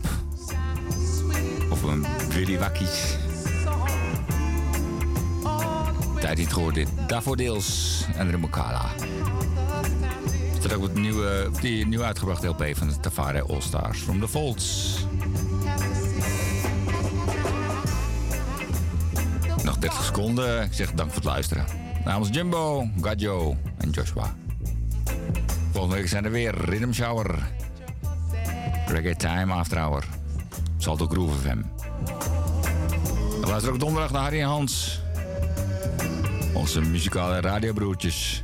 Of een Willy Wakkies. Tijd niet gehoord dit. Daffodils en de Mokala. Staat ook op, het nieuwe, die nieuw uitgebrachte LP van de Tafare All Stars from the Folds. Nog 30 seconden. Ik zeg dank voor het luisteren. Namens Jumbo, Gadjo en Joshua. Volgende week zijn er weer Rhythm Shower. Reggae Time After Hour. Salto Groove FM. We luisteren ook donderdag naar Harry en Hans. Onze muzikale radiobroertjes.